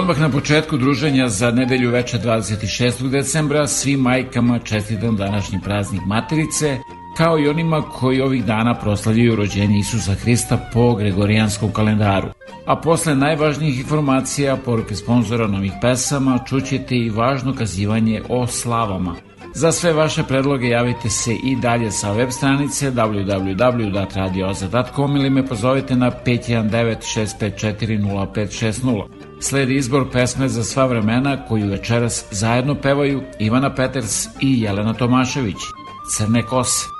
Odmah na početku druženja za nedelju veče 26. decembra svim majkama čestitam današnji praznik materice kao i onima koji ovih dana proslavljaju rođenje Isusa Hrista po Gregorijanskom kalendaru. A posle najvažnijih informacija, poruke sponzora novih pesama, čućete i važno kazivanje o slavama. Za sve vaše predloge javite se i dalje sa web stranice www.radioza.com ili me pozovite na 519 654 0560. Sledi izbor pesme za sva vremena koju večeras zajedno pevaju Ivana Peters i Jelena Tomašević. Crne kose.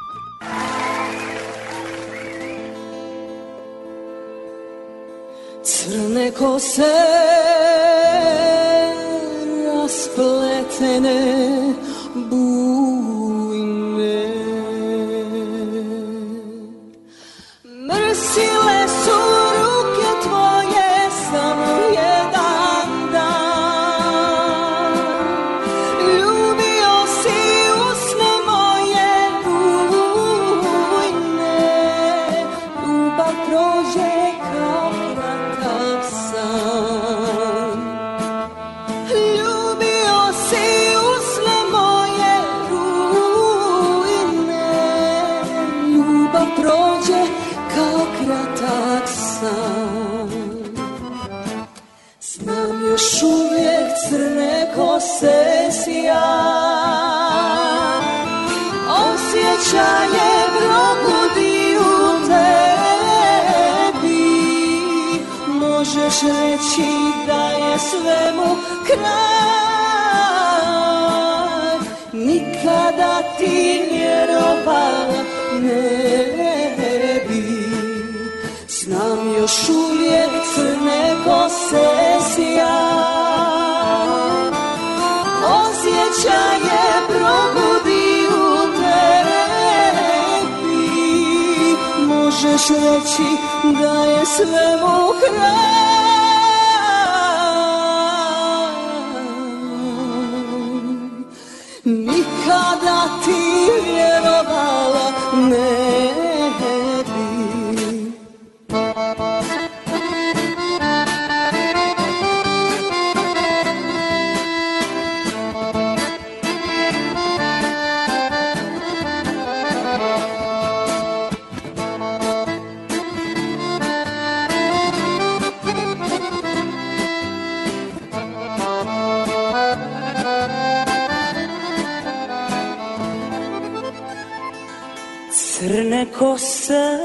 Kose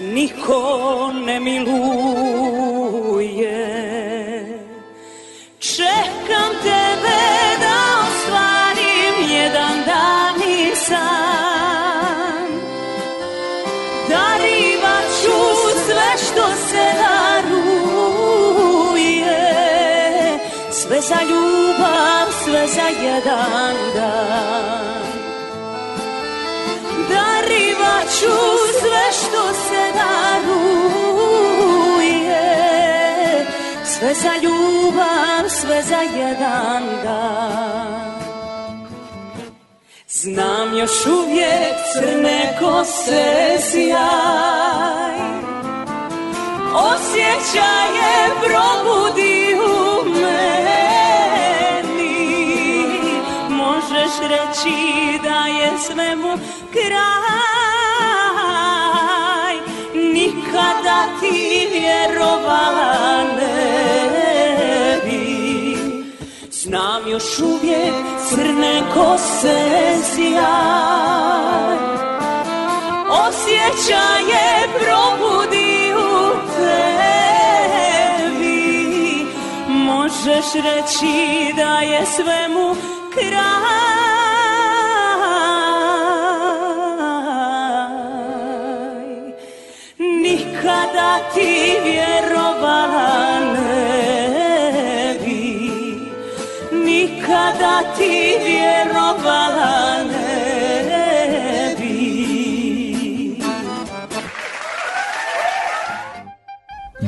niko ne miluje. Čekam tebe da ostvarim jedan dan i san. Darivat ću sve što se daruje Sve za ljubav, sve za jedan dan Sve za ljubav, sve za jedan dan. Znam još uvijek crne kose sjaj. Osjećaje probudi u meni. Možeš reći da je svemu kraj. Nikada ti vjerovala ne još uvijek crne kose sjaj. Osjećaje probudi u tebi. Možeš reći da je svemu kraj. Nikada ti vjerovala ne Nikada ti vjerovala ne bi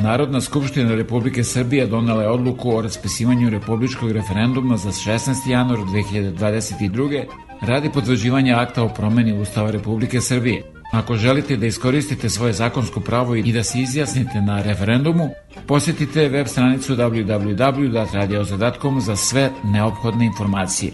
Narodna skupština Republike Srbije donela je odluku o raspisivanju republičkog referenduma za 16. januar 2022. radi potvrđivanja akta o promeni Ustava Republike Srbije. Ako želite da iskoristite svoje zakonsko pravo i da se izjasnite na referendumu, posjetite web stranicu www.radioza.com za sve neophodne informacije.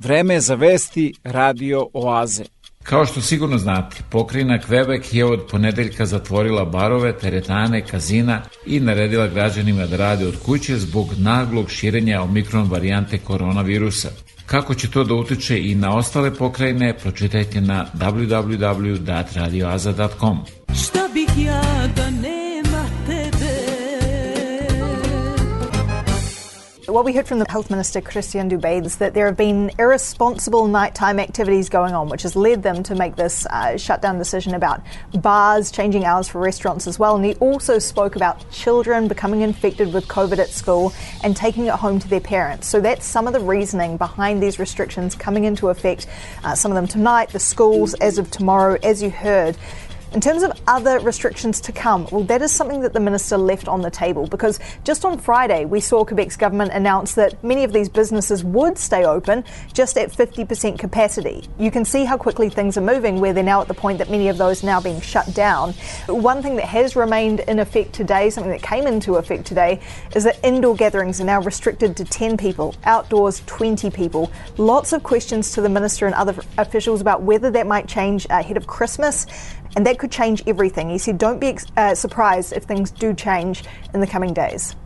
Vreme za vesti Radio Oaze. Kao što sigurno znate, pokrajina Quebec je od ponedeljka zatvorila barove, teretane, kazina i naredila građanima da rade od kuće zbog naglog širenja omikron varijante koronavirusa. Kako će to da utiče i na ostale pokrajine, pročitajte na www.radioaza.com. Šta bih ja da nema What we heard from the Health Minister, Christian Dubé, is that there have been irresponsible nighttime activities going on, which has led them to make this uh, shutdown decision about bars, changing hours for restaurants as well. And he also spoke about children becoming infected with COVID at school and taking it home to their parents. So that's some of the reasoning behind these restrictions coming into effect, uh, some of them tonight, the schools as of tomorrow, as you heard. In terms of other restrictions to come, well, that is something that the Minister left on the table because just on Friday we saw Quebec's government announce that many of these businesses would stay open just at 50% capacity. You can see how quickly things are moving, where they're now at the point that many of those are now being shut down. One thing that has remained in effect today, something that came into effect today, is that indoor gatherings are now restricted to 10 people, outdoors 20 people. Lots of questions to the Minister and other officials about whether that might change ahead of Christmas and that could change everything. He said, Don't be uh, surprised if things do change in the coming days.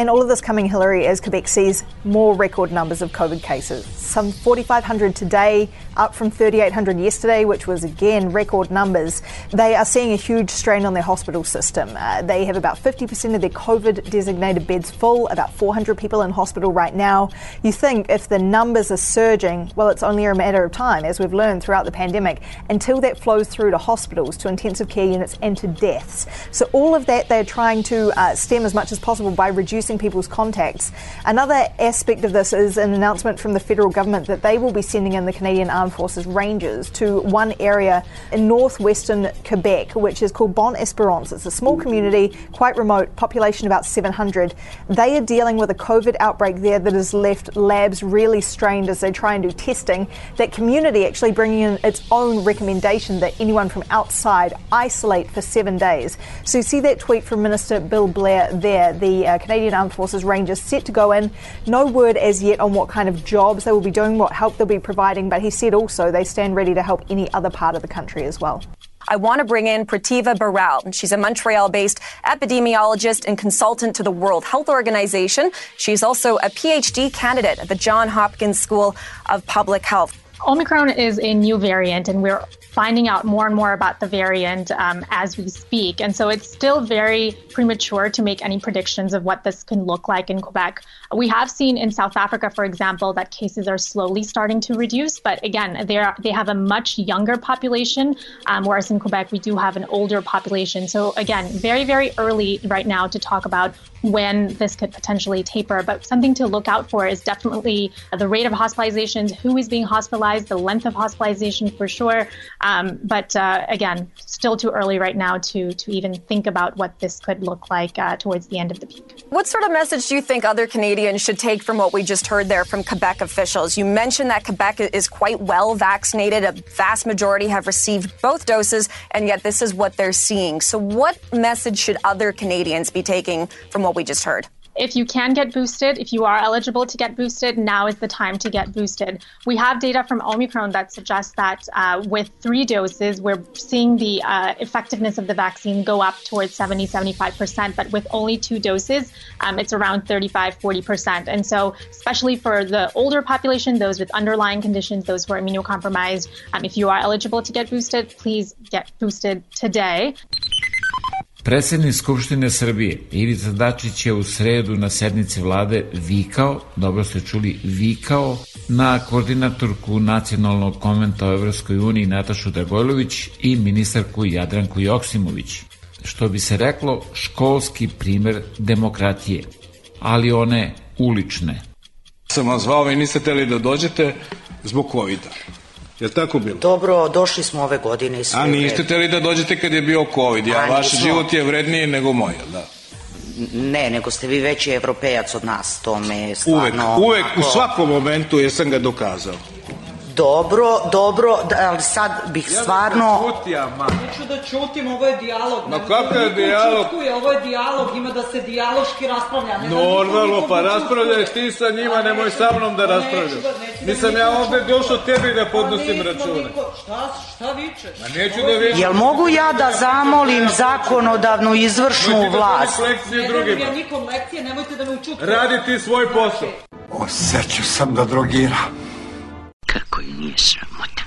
And all of this coming, Hillary, as Quebec sees more record numbers of COVID cases. Some 4,500 today, up from 3,800 yesterday, which was again record numbers. They are seeing a huge strain on their hospital system. Uh, they have about 50% of their COVID designated beds full, about 400 people in hospital right now. You think if the numbers are surging, well, it's only a matter of time, as we've learned throughout the pandemic, until that flows through to hospitals, to intensive care units, and to deaths. So, all of that they're trying to uh, stem as much as possible by reducing people's contacts. Another aspect of this is an announcement from the federal government that they will be sending in the Canadian Armed Forces Rangers to one area in northwestern Quebec, which is called Bon Esperance. It's a small community, quite remote, population about 700. They are dealing with a COVID outbreak there that has left labs really strained as they try and do testing. That community actually bringing in its own recommendation that anyone from outside isolate for seven days. So you see that tweet from Minister Bill Blair there, the uh, Canadian Armed Forces Rangers set to go in. No word as yet on what kind of jobs they will be doing, what help they'll be providing, but he said also they stand ready to help any other part of the country as well. I want to bring in Prativa Baral. She's a Montreal based epidemiologist and consultant to the World Health Organization. She's also a PhD candidate at the Johns Hopkins School of Public Health. Omicron is a new variant, and we're finding out more and more about the variant um, as we speak. And so it's still very premature to make any predictions of what this can look like in Quebec. We have seen in South Africa, for example, that cases are slowly starting to reduce. But again, they they have a much younger population, um, whereas in Quebec we do have an older population. So again, very very early right now to talk about when this could potentially taper. But something to look out for is definitely the rate of hospitalizations, who is being hospitalized, the length of hospitalization for sure. Um, but uh, again, still too early right now to to even think about what this could look like uh, towards the end of the peak. What sort of message do you think other Canadians should take from what we just heard there from Quebec officials? You mentioned that Quebec is quite well vaccinated. A vast majority have received both doses, and yet this is what they're seeing. So, what message should other Canadians be taking from what we just heard? If you can get boosted, if you are eligible to get boosted, now is the time to get boosted. We have data from Omicron that suggests that uh, with three doses, we're seeing the uh, effectiveness of the vaccine go up towards 70, 75%. But with only two doses, um, it's around 35, 40%. And so, especially for the older population, those with underlying conditions, those who are immunocompromised, um, if you are eligible to get boosted, please get boosted today. Predsednik Skupštine Srbije Ivica Dačić je u sredu na sednici vlade vikao, dobro ste čuli, vikao na koordinatorku nacionalnog konventa o Evropskoj uniji Natašu Dragojlović i ministarku Jadranku Joksimović. Što bi se reklo, školski primer demokratije, ali one ulične. Sam vas zvao i niste teli da dođete zbog COVID-a. Je li tako bilo? Dobro, došli smo ove godine i sve. A niste teli da dođete kad je bio COVID, ja, A, vaš nismo. život je vredniji nego moj, jel da? Ne, nego ste vi veći evropejac od nas, to me je Uvek, stvarno... uvek, u onako- svakom momentu jesam ga dokazao. Dobro, dobro, da, ali sad bih stvarno... Kutija, ma. Neću da ćutim, ovo je dijalog. Ma kakav je dijalog? ćutkuje, Ovo je dijalog, ima da se dijaloški raspravlja. Ne da Normalno, pa raspravljaj ti sa njima, A nemoj neću sa da- mnom da neću raspravljaš. da- neću da Nisam ja ovde došao tebi da Pa podnosim račune. niko- Šta, šta vičeš? Ma neću da je vičem. Jel mogu ja da zamolim zakonodavnu izvršnu da vlast? lekcije Ne drugima. ja nikom lekcije, nemojte da me učutkujete. Radi ti svoj posao. Osjećao sam da drogira. Kako i nije sramota. Sve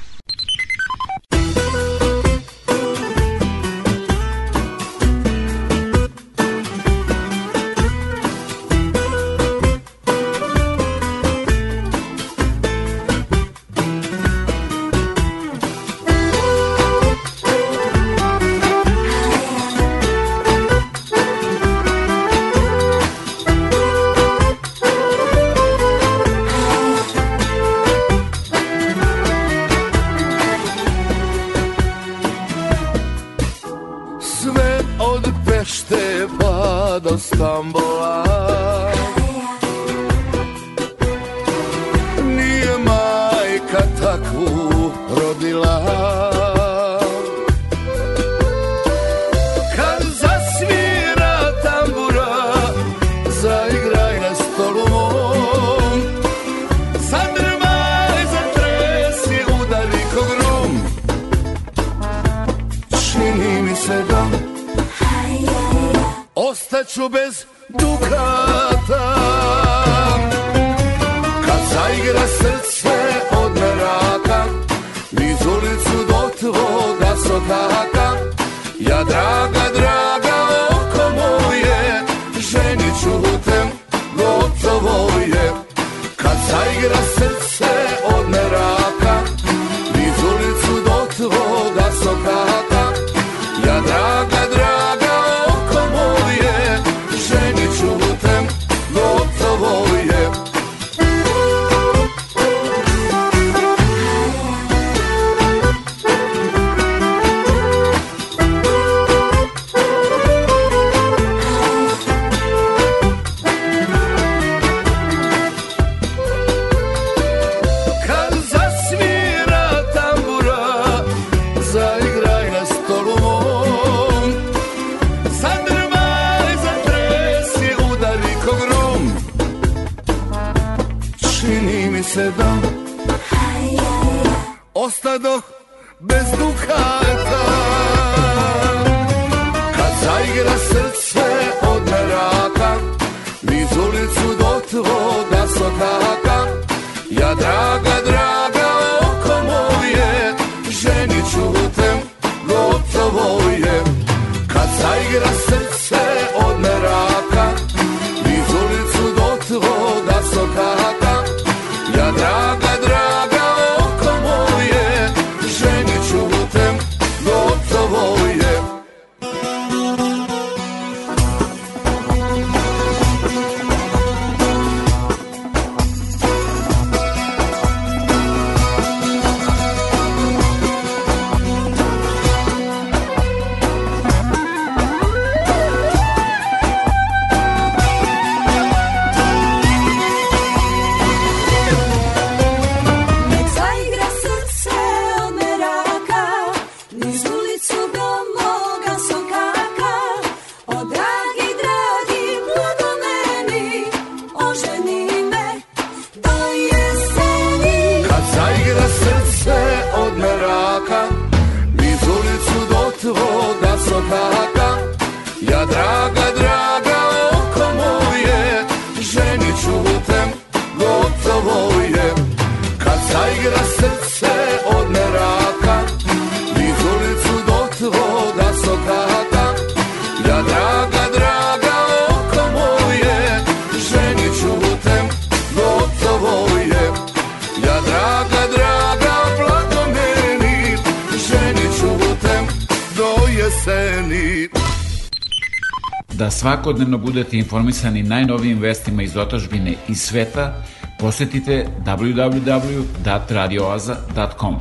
Da svakodnevno budete informisani najnovijim vestima iz otažbine i sveta, posetite www.radioaza.com.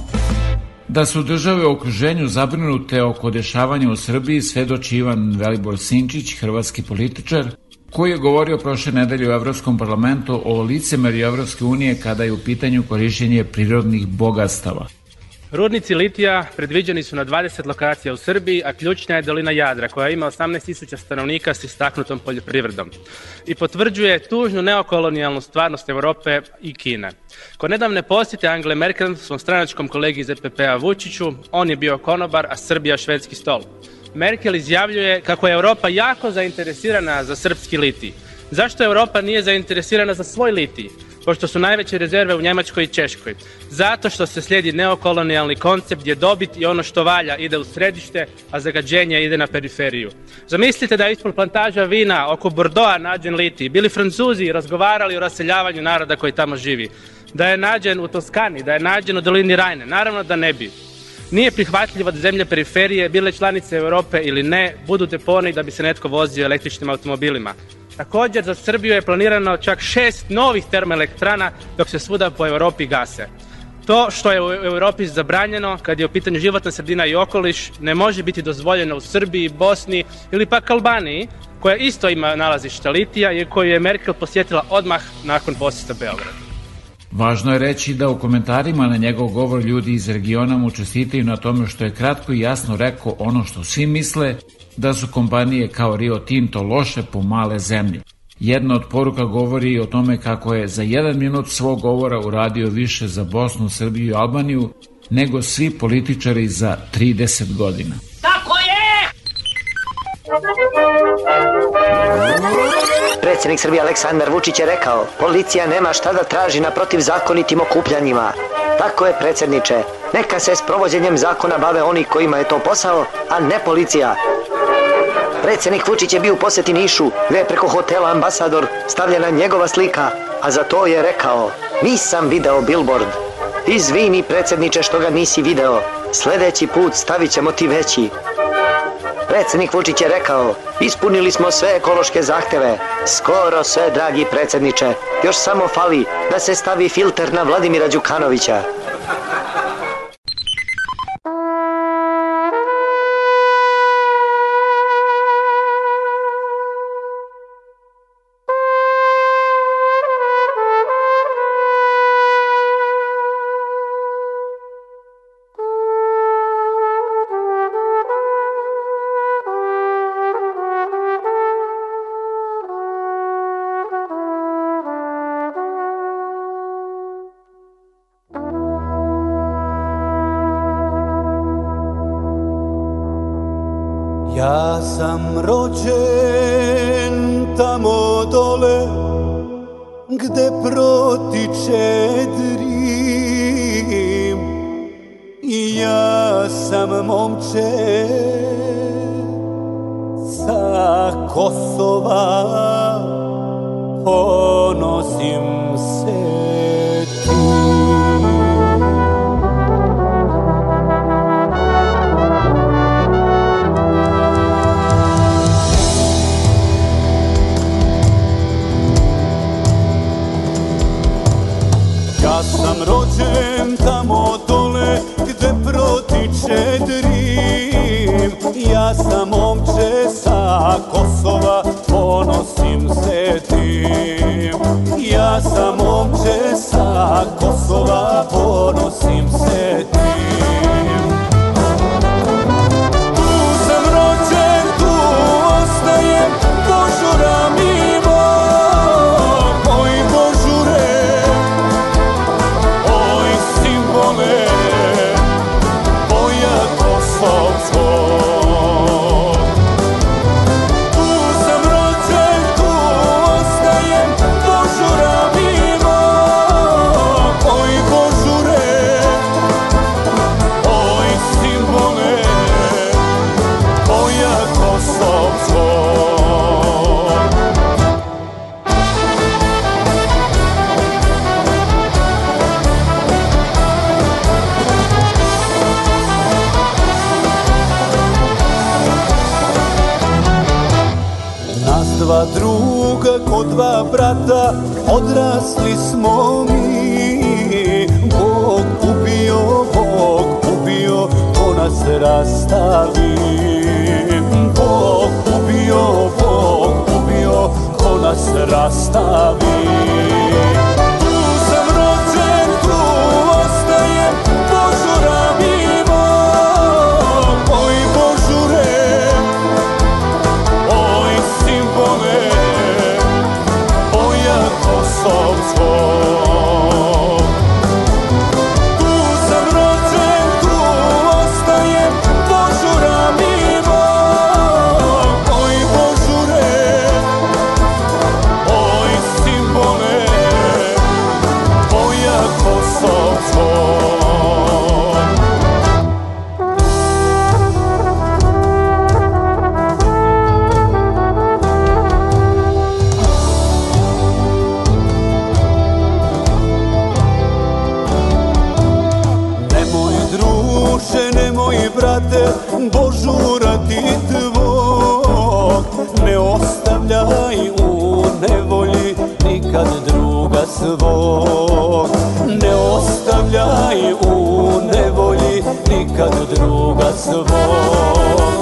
Da su države u okruženju zabrinute oko dešavanja u Srbiji svedoči Ivan Velibor Sinčić, hrvatski političar, koji je govorio prošle nedelje u Evropskom parlamentu o licemerju Evropske unije kada je u pitanju korišćenje prirodnih bogastava. Rudnici litija predviđeni su na 20 lokacija u Srbiji, a ključna je dolina Jadra, koja ima 18.000 stanovnika s istaknutom poljoprivredom i potvrđuje tužnu neokolonijalnu stvarnost Evrope i Kine. Kod nedavne posjete Angle Merkel svom stranačkom kolegi iz EPP-a Vučiću, on je bio konobar, a Srbija švedski stol. Merkel izjavljuje kako je Europa jako zainteresirana za srpski litij. Zašto Europa nije zainteresirana za svoj litij? Pošto su najveće rezerve u Njemačkoj i Češkoj. Zato što se slijedi neokolonijalni koncept gdje dobit i ono što valja ide u središte, a zagađenje ide na periferiju. Zamislite da je ispod plantaža vina oko Bordoa nađen litij. Bili Francuzi i razgovarali o raseljavanju naroda koji tamo živi. Da je nađen u Toskani, da je nađen u dolini Rajne. Naravno da ne bi. Nije prihvatljivo da zemlje periferije, bile članice Europe ili ne, budu deponi da bi se netko vozio električnim automobilima. Također za Srbiju je planirano čak šest novih termoelektrana dok se svuda po Europi gase. To što je u Europi zabranjeno kad je u pitanju životna sredina i okoliš ne može biti dozvoljeno u Srbiji, Bosni ili pak Albaniji koja isto ima nalazište litija i koju je Merkel posjetila odmah nakon posjeta Beograda. Važno je reći da u komentarima na njegov govor ljudi iz regiona mu čestitaju na tome što je kratko i jasno rekao ono što svi misle, da su kompanije kao Rio Tinto loše po male zemlje. Jedna od poruka govori o tome kako je za jedan minut svog govora uradio više za Bosnu, Srbiju i Albaniju nego svi političari za 30 godina. Tako je! Predsednik Srbije Aleksandar Vučić je rekao, policija nema šta da traži na protivzakonitim okupljanjima. Tako je, predsedniče. Neka se s provođenjem zakona bave oni kojima je to posao, a ne policija. Predsednik Vučić je bio u poseti Nišu, gde je preko hotela Ambasador stavljena njegova slika, a za to je rekao, nisam video billboard. Izvini, predsedniče, što ga nisi video. Sledeći put stavit ćemo ti veći. Predsednik Vučić je rekao, ispunili smo sve ekološke zahteve. Skoro sve, dragi predsedniče. Još samo fali da se stavi filter na Vladimira Đukanovića. Rođen tamo dole gde protiče Drim i ja sam momče sa Kosova ponosim se tim. Rođen tamo dole gde protiče Drim. Ja sam momče sa Kosova, ponosim se tim Ja sam momče sa Kosova, ponosim se tim odrasli smo mi. Bog ubio, Bog ubio, ko nas rastavi. Bog ubio, Bog ubio, ko nas rastavi druga svog Tu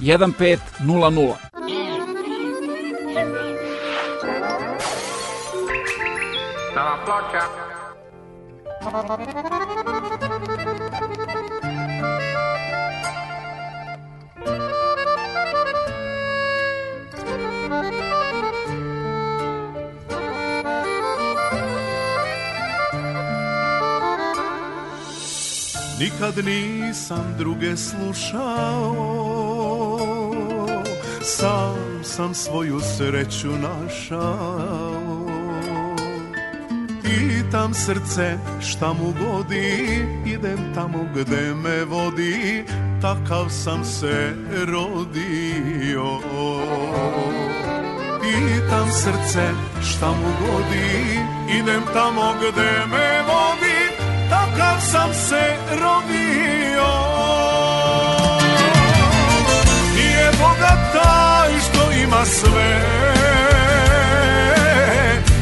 1500. Nova ploča. Nikad nisam druge slušao Sam sam svoju sreću našao. Pitam srce šta mu godi? Idem tamo gde me vodi. Takav sam se rodio. Pitam srce šta mu godi? Idem tamo gde me vodi. Takav sam se rodio Nije taj što ima sve.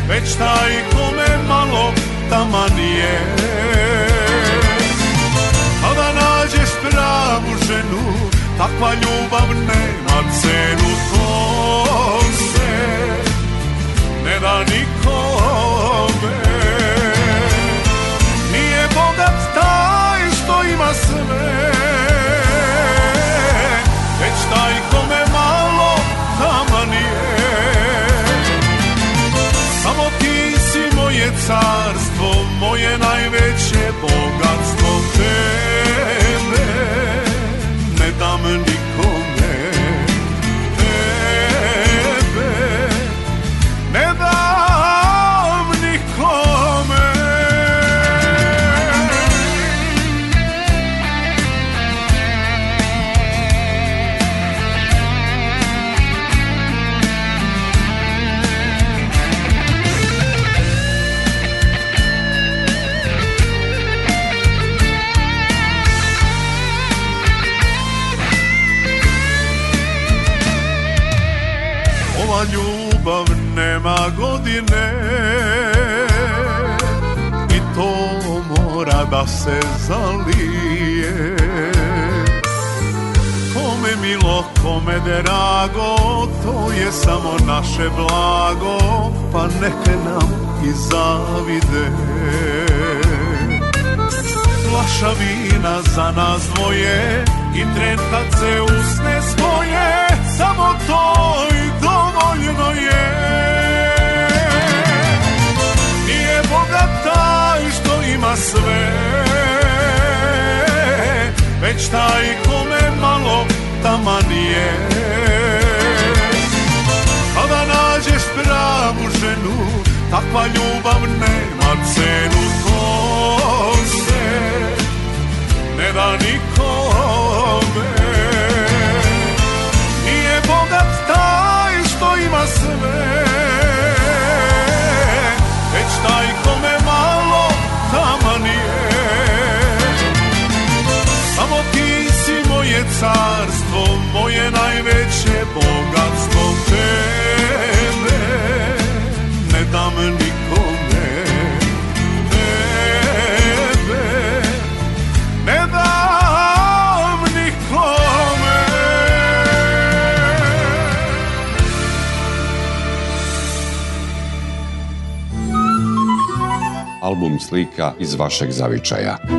Već taj kome malo taman je Kada nađeš pravu ženu Takva ljubav nema cenu To se ne da nikome. Nije bogat taj što ima sve Već taj kome malo taman je Samo ti si moje carstvo Moje najveće bogatstvo Tebe se zalije. Kome milo, kome drago To je samo naše blago Pa neke nam i zavide. Čaša vina za nas dvoje I tren kad se usne svoje Samo to i dovoljno je ima sve. Već taj kome malo taman je Kada nađeš pravu ženu Takva ljubav nema carstvo Moje najveće bogatstvo Tebe ne dam nikome Tebe ne dam nikome. Album slika iz vašeg zavičaja.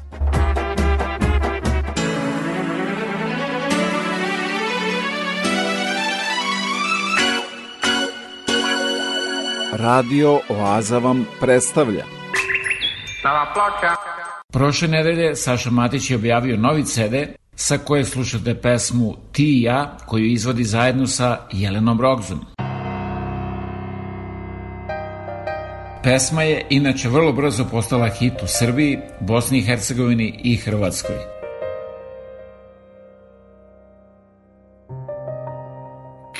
Radio Oaza vam predstavlja. Prošle nedelje Saša Matić je objavio novi CD sa koje slušate pesmu Ti i ja koju izvodi zajedno sa Jelenom Rogzom. Pesma je inače vrlo brzo postala hit u Srbiji, Bosni i Hercegovini i Hrvatskoj.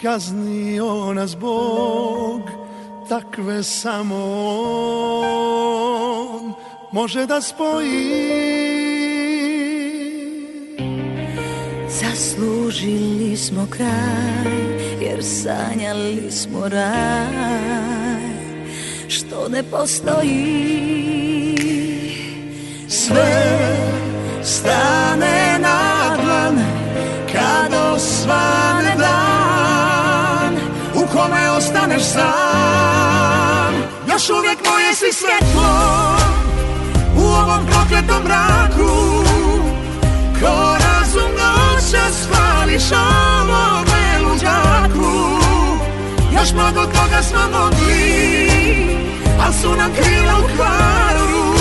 Kaznio nas Bog Takve samo On Može da spoji. Zaslužili smo kraj Jer sanjali smo raj. Što ne postoji Sve stane na dlan. Kad osvane ostaneš sam. Još uvijek moje si svjetlo U ovom prokletom mraku. Ko razum noća spališ ovome luđaku. Još mnogo toga smo mogli Al su nam krila u kvaru.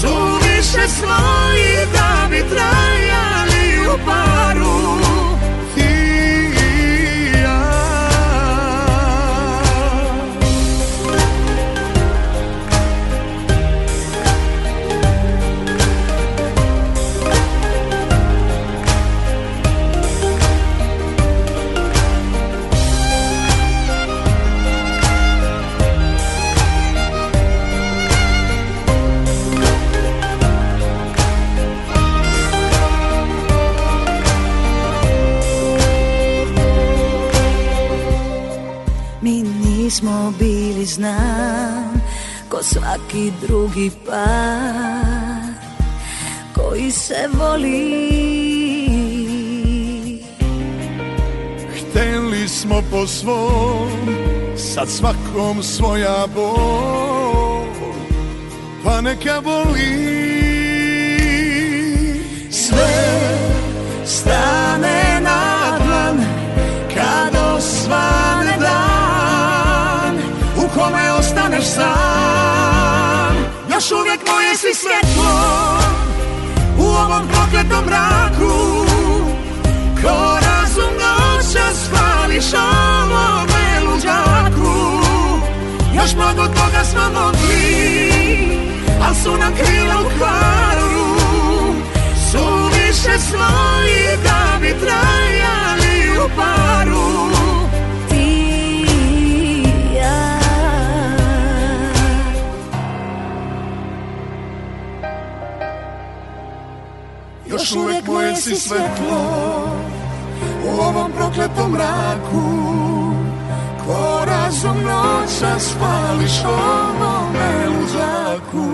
Suviše svoji da bi trajali u paru nismo bili znam Ko svaki drugi par Koji se voli. Hteli smo po svom Sad svakom svoja bol Pa neka boli Još uvijek moje si svjetlo U ovom prokletom mraku. Ko razum noća spališ ovome luđaku. Još mnogo toga smo mogli Al su nam krila u kvaru. Suviše svoji da bi trajali u paru Uvijek moje si svetlo po mraku. Ko razum noća spališ ovome u zraku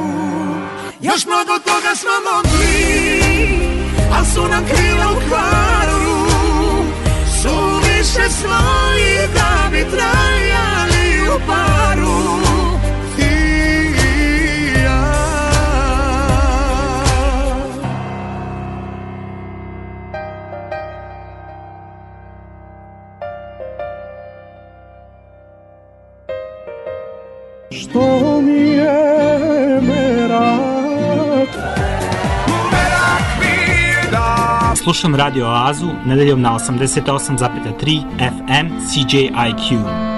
Još mnogo toga smo mogli Al su nam krila u kvaru. Suviše svoji da bi trajali u paru Što mi je merak Slušam Radio Oazu nedeljom na 88,3 FM CJIQ.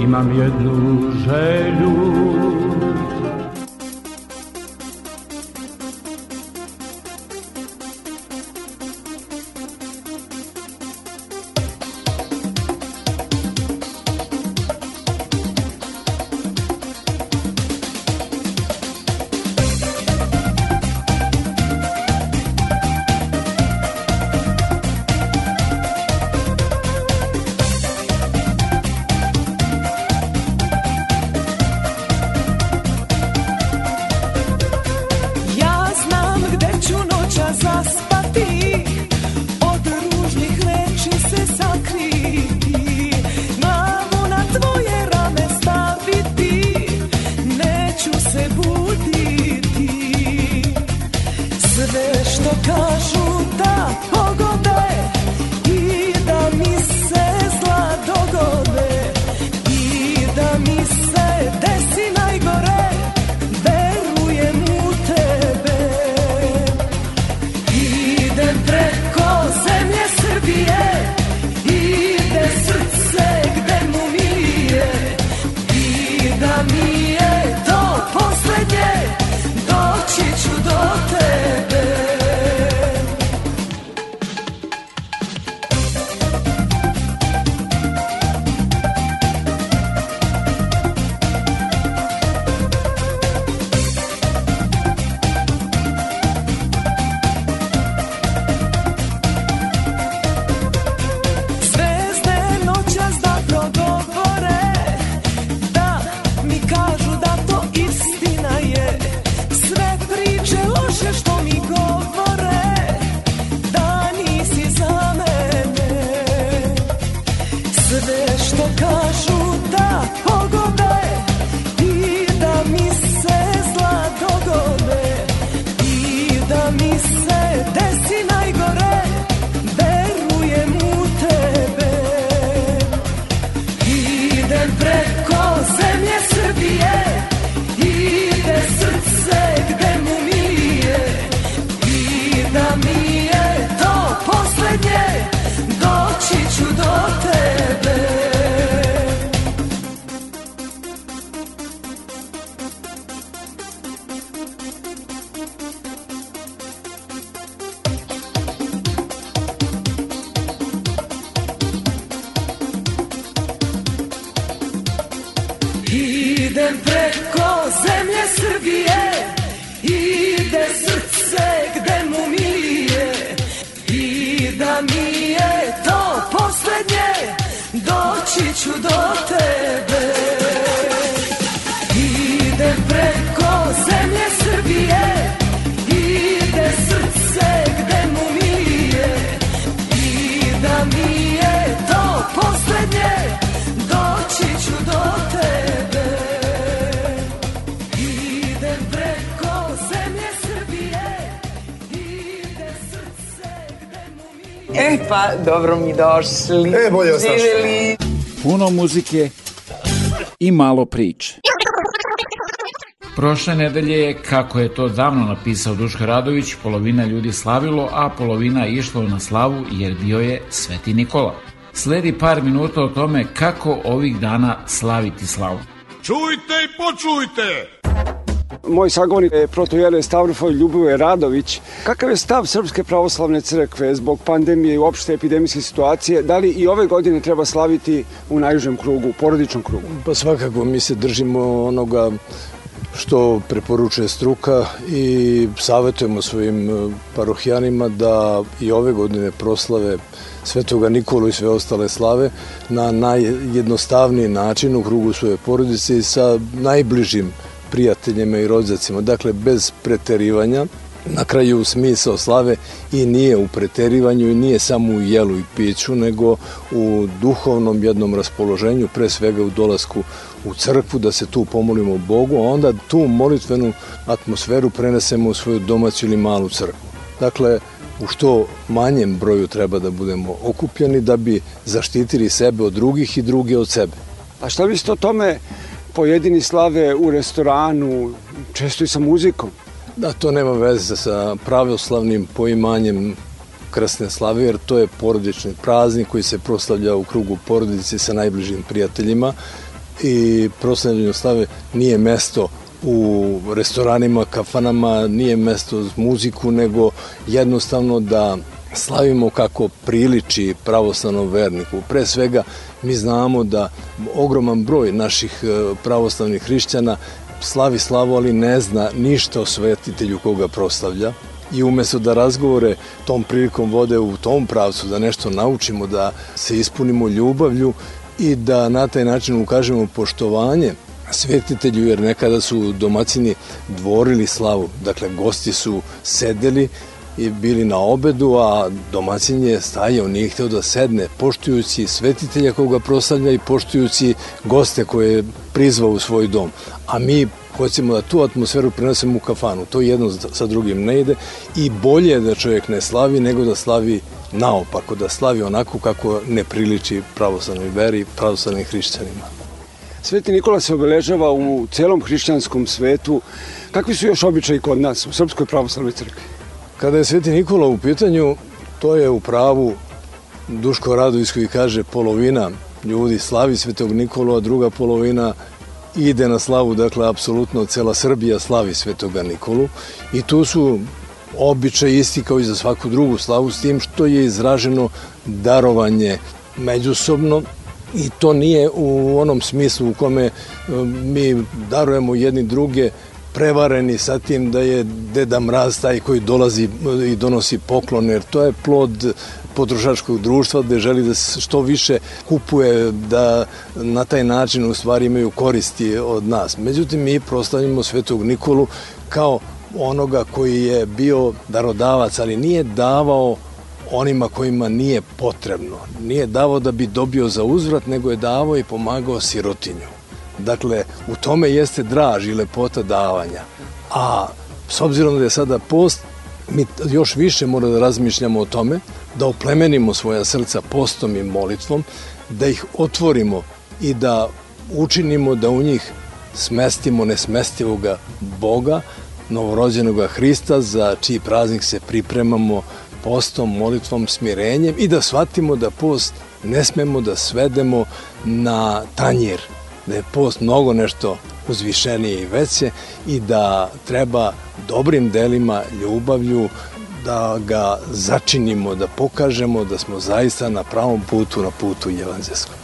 Imam jednu želju Preko zemlje Srbije Ide srce gde mu milije I da mi je to poslednje Doći ću do tebe E pa, dobro mi došli. E, bolje vas našli. Puno muzike i malo priče. Prošle nedelje je, kako je to davno napisao Duško Radović, polovina ljudi slavilo, a polovina išlo na slavu jer bio je Sveti Nikola. Sledi par minuta o tome kako ovih dana slaviti slavu. Čujte i počujte! Moj sagovornik je protojere Stavrofoj Ljubivoje Radović. Kakav je stav Srpske pravoslavne crkve zbog pandemije i uopšte epidemijske situacije? Da li i ove godine treba slaviti u najužem krugu, porodičnom krugu? Pa svakako mi se držimo onoga što preporučuje struka i savjetujemo svojim e, parohijanima da i ove godine proslave Svetoga Nikolu i sve ostale slave na najjednostavniji način u krugu svoje porodice i sa najbližim prijateljima i rodzacima. Dakle, bez preterivanja, na kraju smisao slave i nije u preterivanju i nije samo u jelu i piću, nego u duhovnom jednom raspoloženju, pre svega u dolasku u crkvu, da se tu pomolimo Bogu, a onda tu molitvenu atmosferu prenesemo u svoju domaću ili malu crkvu. Dakle, u što manjem broju treba da budemo okupljeni da bi zaštitili sebe od drugih i druge od sebe. A šta mislite o tome pojedini slave u restoranu, često i sa muzikom? Da, to nema veze sa pravoslavnim poimanjem krsne slave, jer to je porodični praznik koji se proslavlja u krugu porodice sa najbližim prijateljima i proslavljanje slave nije mesto u restoranima, kafanama, nije mesto za muziku, nego jednostavno da slavimo kako priliči pravoslavnom verniku. Pre svega mi znamo da ogroman broj naših e, pravoslavnih hrišćana slavi slavu, ali ne zna ništa o svetitelju koga proslavlja i umesto da razgovore tom prilikom vode u tom pravcu, da nešto naučimo, da se ispunimo ljubavlju i da na taj način ukažemo poštovanje svetitelju, jer nekada su domaćini dvorili slavu, dakle gosti su sedeli i bili na obedu, a domaćin je stajao, nije hteo da sedne, poštujući svetitelja koga proslavlja i poštujući goste koje je prizvao u svoj dom. A mi hoćemo da tu atmosferu prenesemo u kafanu. To jedno sa drugim ne ide i bolje je da čovjek ne slavi nego da slavi naopako, da slavi onako kako ne priliči pravoslavnoj veri pravoslavnim hrišćanima. Sveti Nikola se obeležava u celom hrišćanskom svetu. Kakvi su još običaji kod nas u Srpskoj pravoslavnoj crkvi? Kada je Sveti Nikola u pitanju, to je u pravu Duško Radović koji kaže polovina ljudi slavi Svetog Nikolu, a druga polovina ide na slavu, dakle, apsolutno cela Srbija slavi Svetoga Nikolu. I tu su običaj isti kao i za svaku drugu slavu, s tim što je izraženo darovanje međusobno. I to nije u onom smislu u kome e, mi darujemo jedni druge prevareni sa tim da je Deda Mraz taj koji dolazi i donosi poklon, jer to je plod potrošačkog društva gde želi da što više kupuje, da na taj način u stvari imaju koristi od nas. Međutim, mi proslavljamo Svetog Nikolu kao onoga koji je bio darodavac, ali nije davao onima kojima nije potrebno. Nije davao da bi dobio za uzvrat, nego je davao i pomagao sirotinju. Dakle, u tome jeste draž i lepota davanja. A s obzirom da je sada post, mi još više moramo da razmišljamo o tome, da oplemenimo svoja srca postom i molitvom, da ih otvorimo i da učinimo da u njih smestimo nesmestivoga Boga, novorođenoga Hrista, za čiji praznik se pripremamo postom, molitvom, smirenjem i da shvatimo da post ne smemo da svedemo na tanjir, da je post mnogo nešto uzvišenije i veće i da treba dobrim delima, ljubavlju, da ga začinimo, da pokažemo da smo zaista na pravom putu, na putu evanđelskom.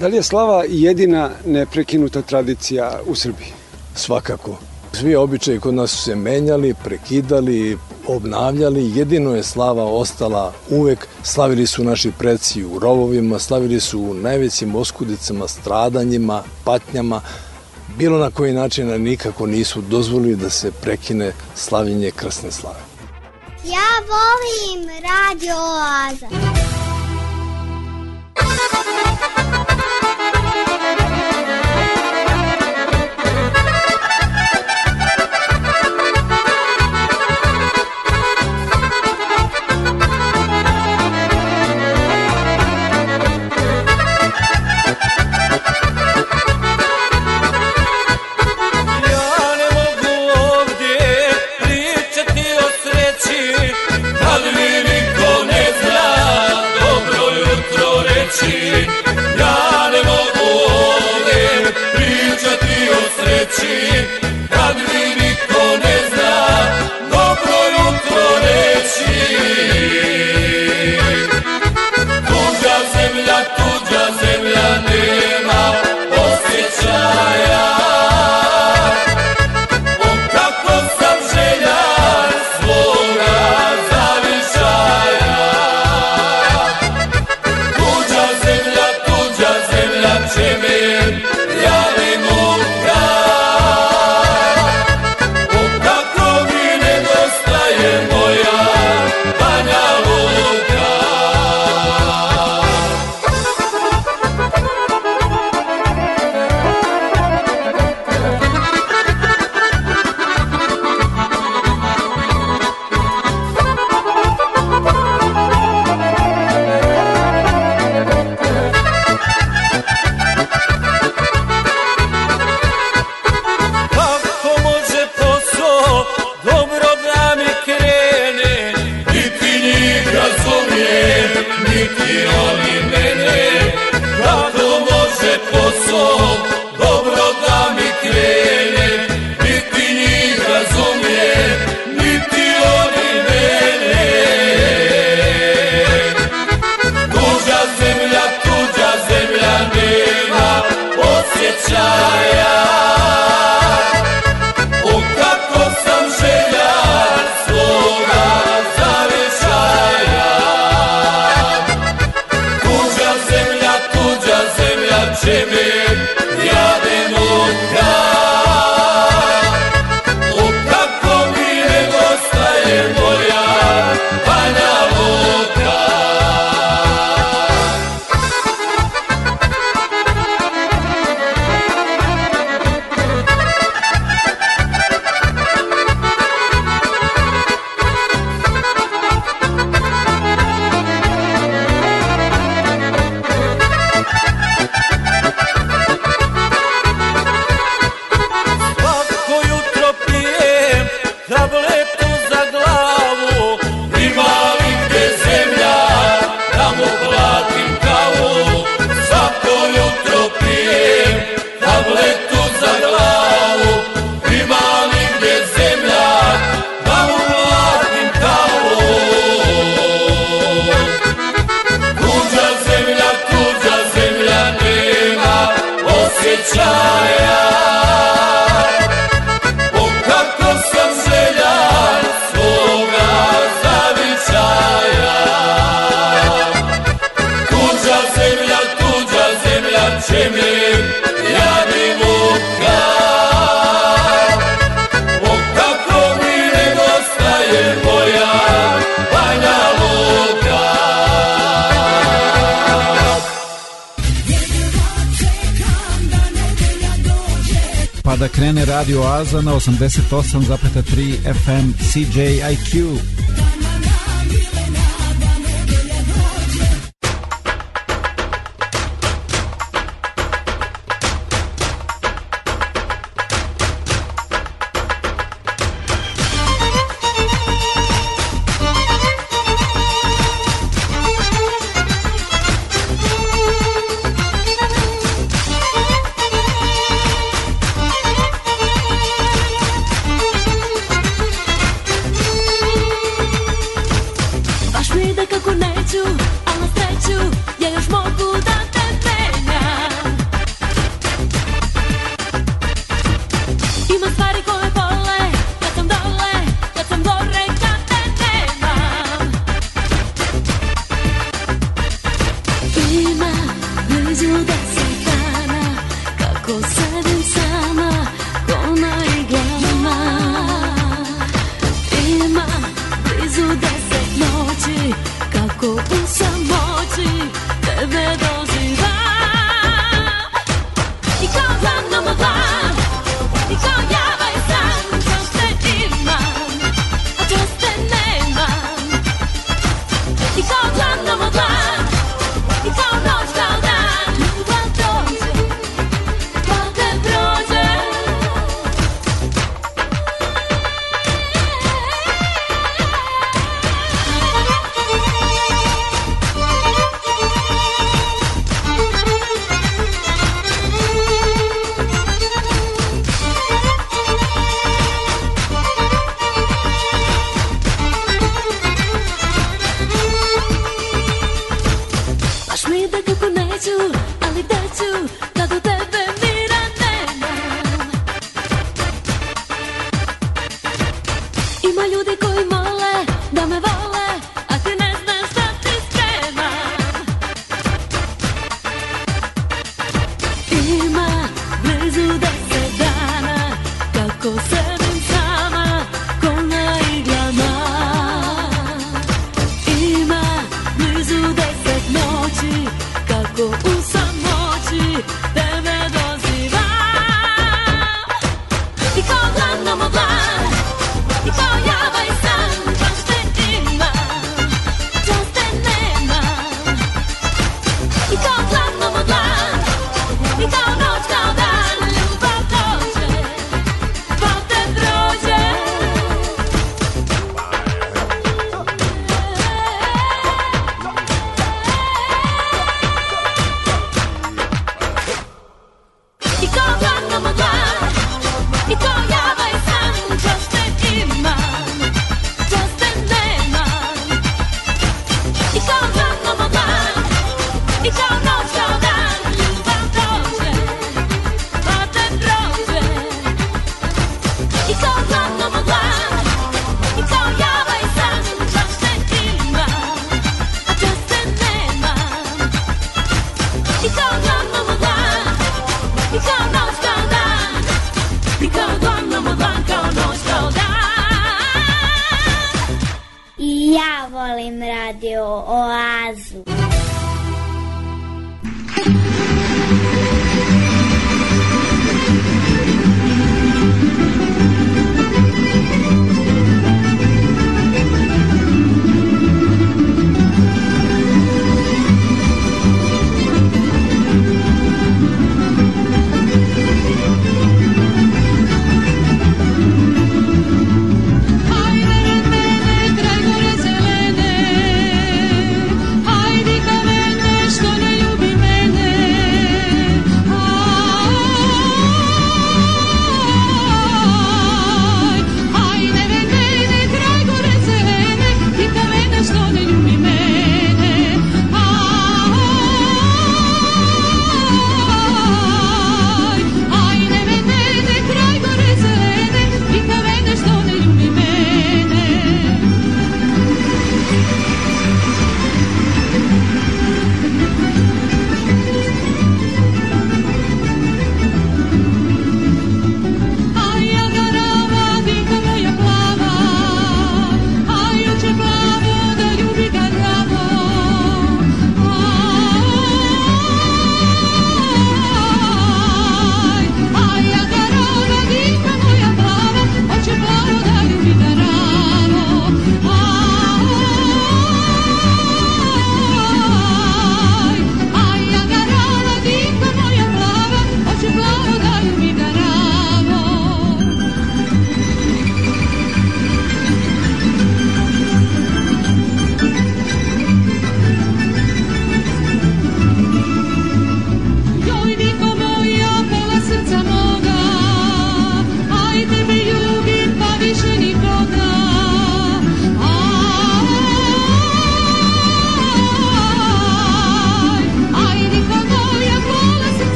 Da li je slava jedina neprekinuta tradicija u Srbiji? Svakako. Svi običaji kod nas su se menjali, prekidali, obnavljali, jedino je slava ostala uvek. Slavili su naši preci u rovovima, slavili su u najvećim oskudicama, stradanjima, patnjama, bilo na koji način nikako nisu dozvolili da se prekine slavljenje krsne slave. Ja volim Radio Oaza. Oaza na 88,3 FM CJIQ.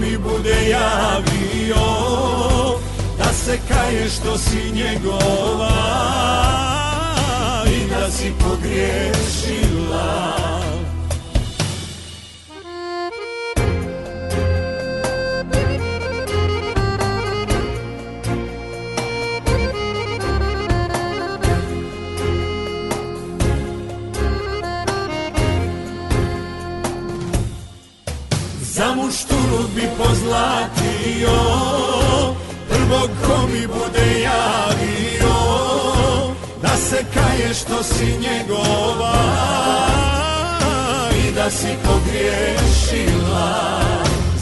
Mi bude javio Da se kaje što si njegova I da si pogriješila bi pozlatio Prvo ko mi bude javio Da se kaje što si njegova I da si pogriješila.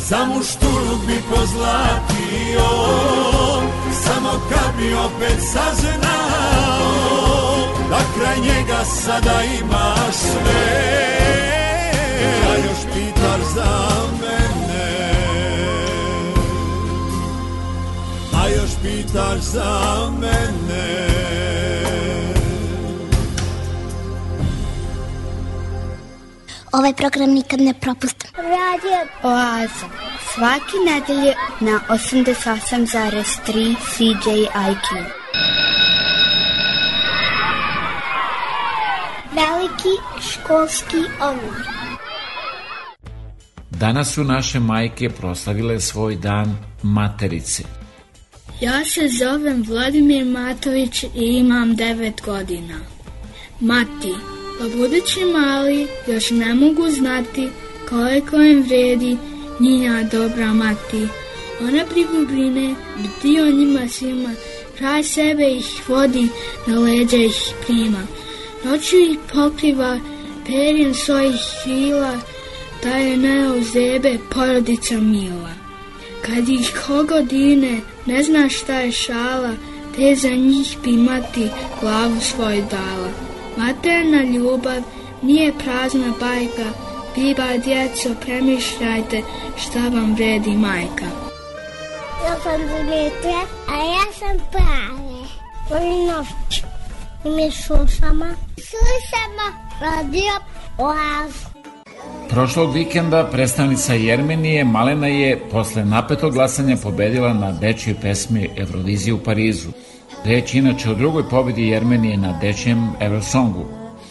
Za muštuluk bi pozlatio Samo kad bi opet saznao Da kraj njega sada imaš sve. A još pitaš za mene Pitaš za mene Ovaj program nikad ne propustim. Radio Oaza. Svaki nedelje na 88,3 CJIQ. Veliki školski omor. Danas su naše majke proslavile svoj dan materice. Ja se zovem Vladimir Matović i imam 9 godina. Mati, pa budući mali još ne mogu znati koliko im vredi njina dobra mati. Ona brigu brine, bdi o njima svima, kraj sebe ih vodi, na leđa ih prima. Noću ih pokriva perjem svojih krila, da je ne uzebe porodica mila. Kad ih kogodine, ne zna šta je šala, te za njih bi mati glavu svoju dala. Materna ljubav nije prazna bajka, vi ba djeco premišljajte šta vam vredi majka. Ja sam Dimitra, a ja sam Prave. I mi slušamo. Slušamo radio Oazu. Prošlog vikenda predstavnica Jermenije Malena je posle napetog glasanja pobedila na dečjoj pesmi Eurovizije u Parizu. Reč inače o drugoj pobedi Jermenije na dečjem Eurosongu.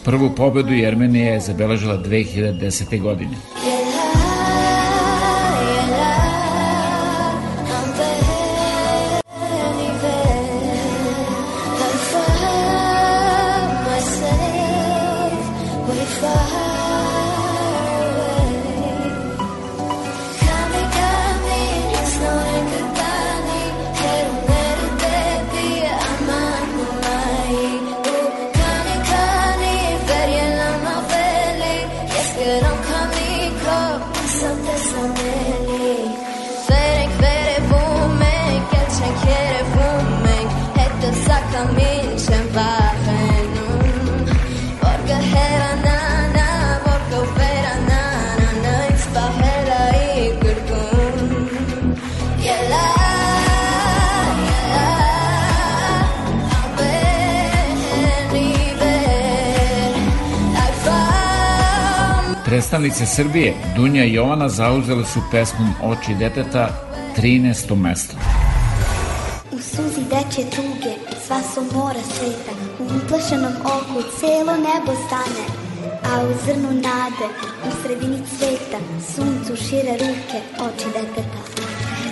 Prvu pobedu Jermenije je zabeležila 2010. godine. Predstavnice Srbije, Dunja i Jovana zauzele su pesmom Oči deteta 13. mesto. U suzi deče tuge, sva su mora sveta, u uplašenom oku celo nebo stane, a u zrnu nade, u sredini cveta, suncu šire ruke, oči deteta.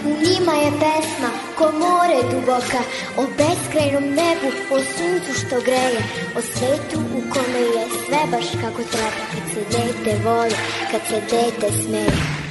U njima je pesma ko more duboka, o beskrajnom nebu, o suncu što greje, o svetu u kome je sve baš kako treba, se dete voli, kad se dete smeje.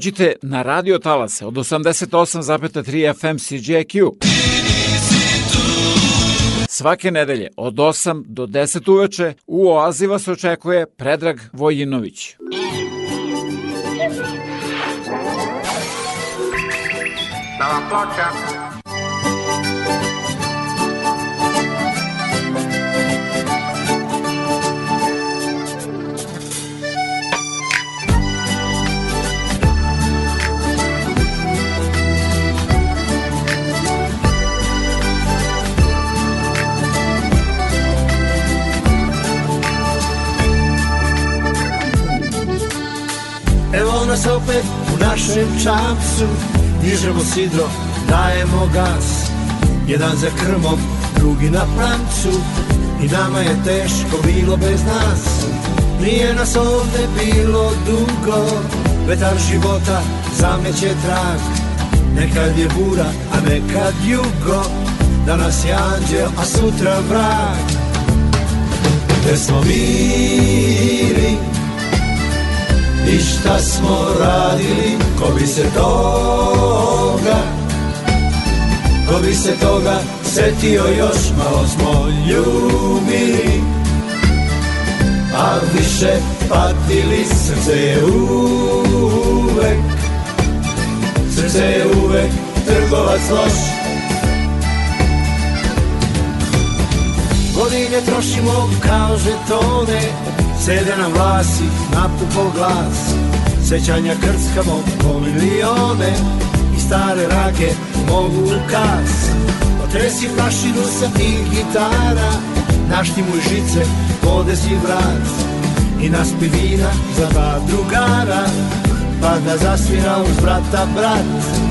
Dođite na radio talase od 88,3 FM CJQ. Svake nedelje od 8 do 10 uveče u Oazi vas očekuje Predrag Vojinović. Nova ploča. Evo nas opet u našem čamcu Dižemo sidro, dajemo gas. Jedan za krmom, drugi na pramcu I nama je teško bilo bez nas. Nije nas ovde bilo dugo. Vetar života zameće trag. Nekad je bura, a nekad jugo. Danas je anđel, a sutra vrag. Gde smo bili i šta smo radili, ko bi se toga, ko bi se toga setio još, malo smo ljubili, a više patili, srce je uvek, srce je uvek trgovac loš. Godine trošimo kao žetone, Sede nam vlasi, napupo glas. Sećanja krckamo po milione I stare rake mogu u kas. Otresi prašinu sa tih gitara Naštimuj žice, podesi vrat. I naspi vina za dva drugara Pa da zasvira uz brata brat.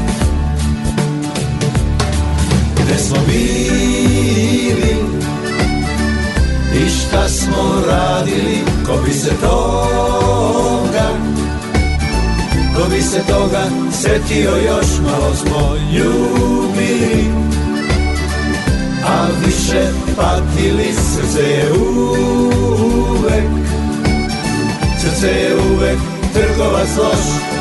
Gde smo bili I šta smo radili, ko bi se toga Ko bi se toga setio još, malo smo ljubili A više patili, srce je uvek Srce je uvek trgovac loš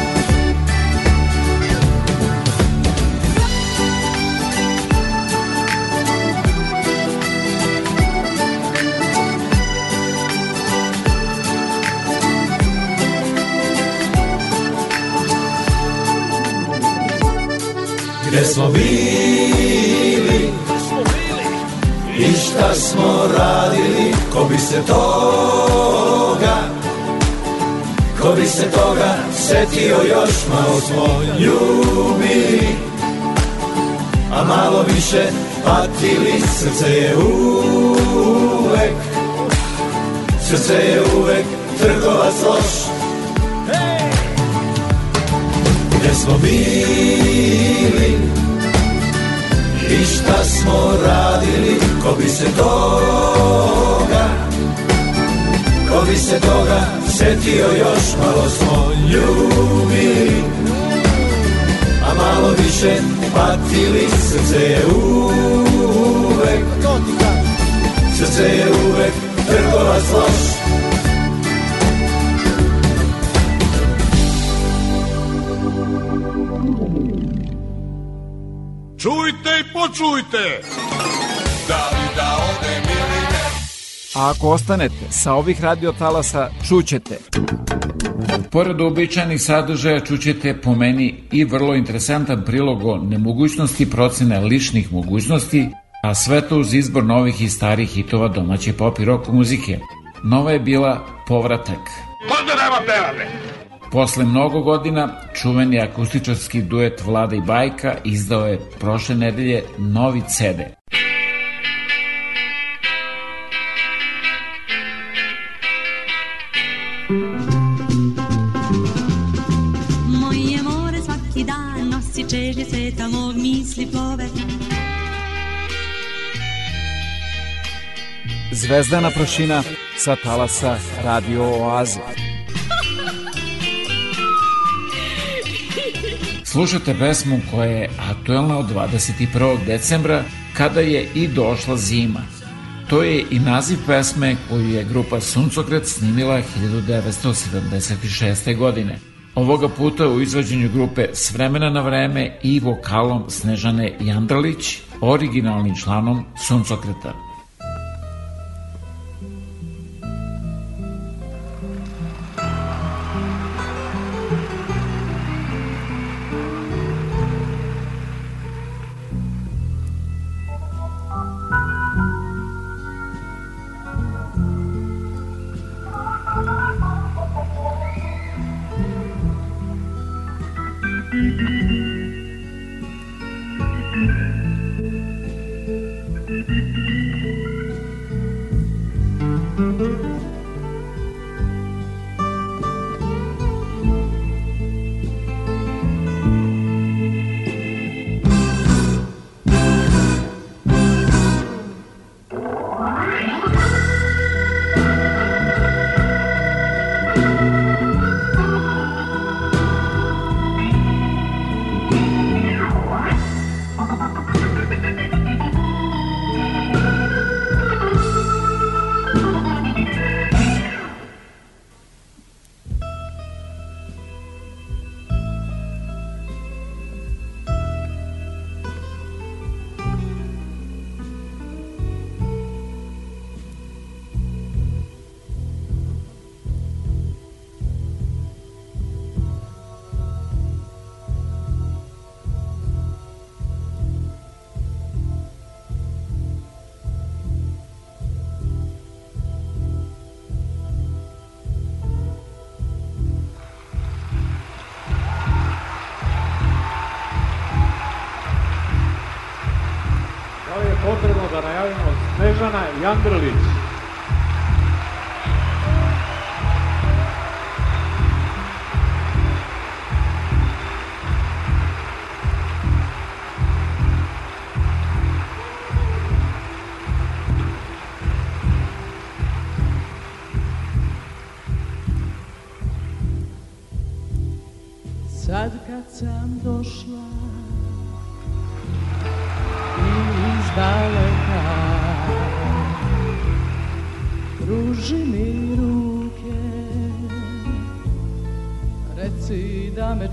Gde smo bili? I šta smo radili? Ko bi se toga Ko bi se toga Setio još Malo smo ljubili A malo više Patili Srce je uvek Srce je uvek Trgovac loš Gde smo bili. I šta smo radili Ko bi se toga Ko bi se toga Setio još Malo smo ljubili A malo više Patili Srce je uvek Srce je uvek Trgovac loš Čujte! Da li da odem ili ne? A ako ostanete sa ovih radiotalasa, čućete. Pored običajnih sadržaja čućete po meni i vrlo interesantan prilog o nemogućnosti procene ličnih mogućnosti, a sve to uz izbor novih i starih hitova domaće pop i rock muzike. Nova je bila Povratak. Pozdrav nema pevame! Posle mnogo godina, čuveni akustičarski duet Vlada i Bajka izdao je prošle nedelje novi CD. Moje more svaki dan nosi čežnje sveta mog misli plove Zvezdana prašina sa talasa Radio Oaze. Slušate pesmu koja je aktuelna od 21. decembra kada je i došla zima. To je i naziv pesme koju je grupa Suncokret snimila 1976. godine. Ovoga puta u izvođenju grupe S vremena na vreme i vokalom Snežane Jandralić, originalnim članom Suncokreta.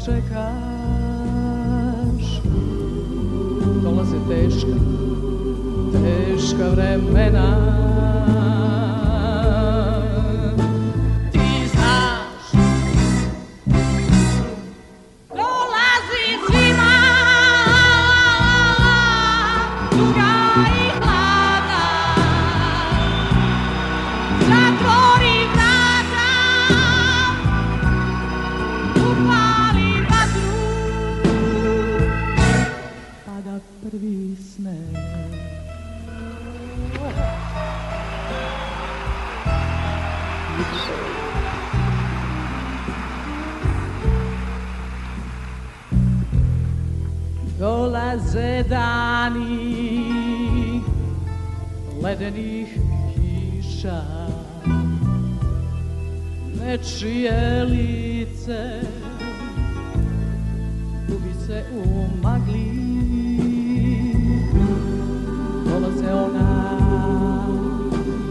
czeka mraze dani ledenih kiša nečije lice gubi se u magli. Dolaze ona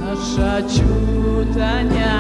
naša čutanja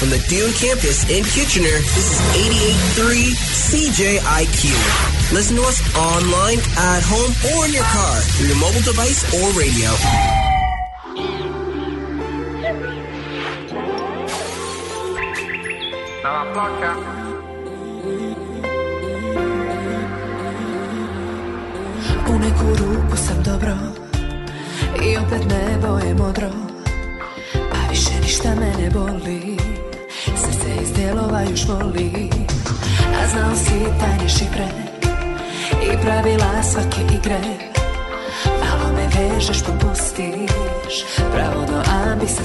from the Dune campus in Kitchener, this is 88.3 CJIQ. Listen to us online, at home, or in your car through your mobile device or radio. tajne šifre I pravila svake igre. Malo me vežeš, popustiš Pravo do ambisa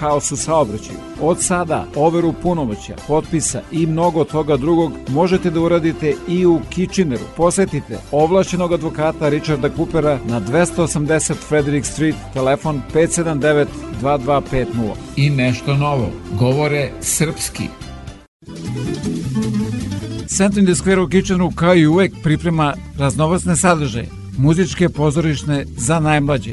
haos u saobraćaju. Od sada overu punomoća, potpisa i mnogo toga drugog možete da uradite i u Kitcheneru. Posetite ovlašćenog advokata Richarda Coopera na 280 Frederick Street, telefon 579 2250. I nešto novo, govore srpski. Center in the Square u Kitcheneru kao i uvek priprema raznovacne sadržaje, muzičke pozorišne za najmlađe.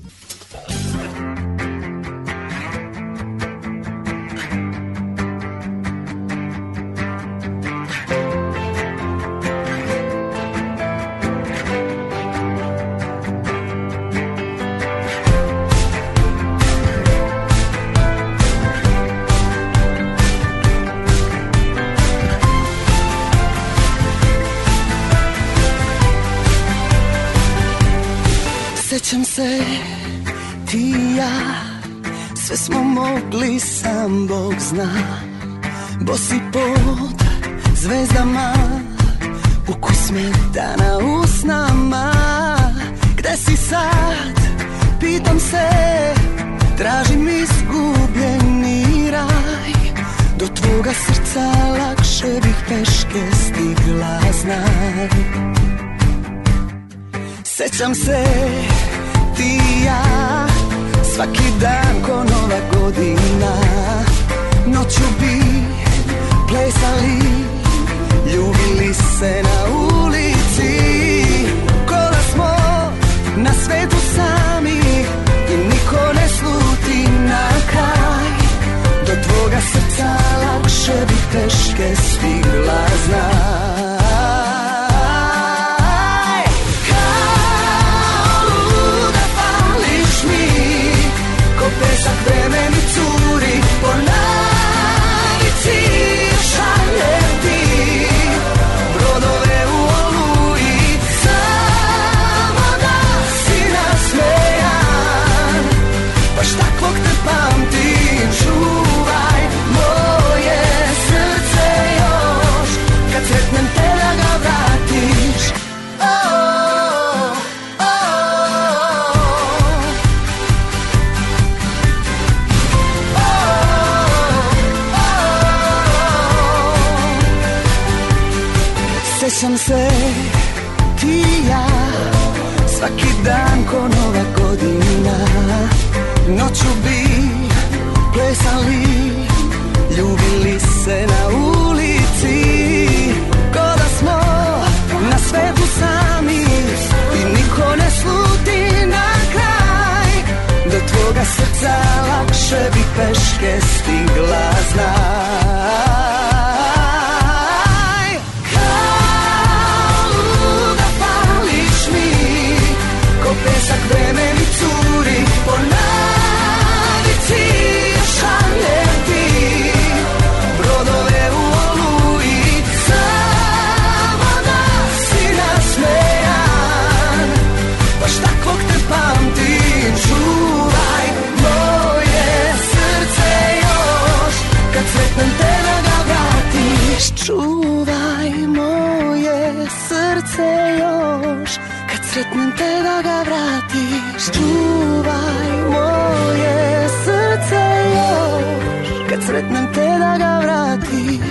Kad sretnem te da ga vratiš. Čuvaj moje srce još. Kad sretnem te da ga vratiš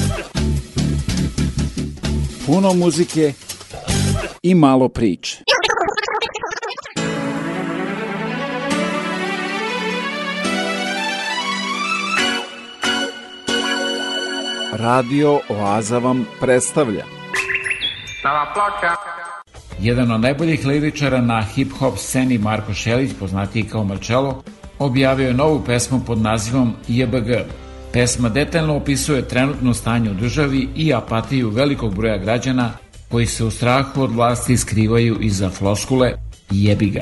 puno muzike i malo priče. Radio Oaza vam predstavlja. Jedan od najboljih liričara na hip-hop sceni Marko Šelić, poznatiji kao Marcello, objavio je novu pesmu pod nazivom JBG. Pesma detaljno opisuje trenutno stanje u državi i apatiju velikog broja građana koji se u strahu od vlasti skrivaju iza floskule jebi ga.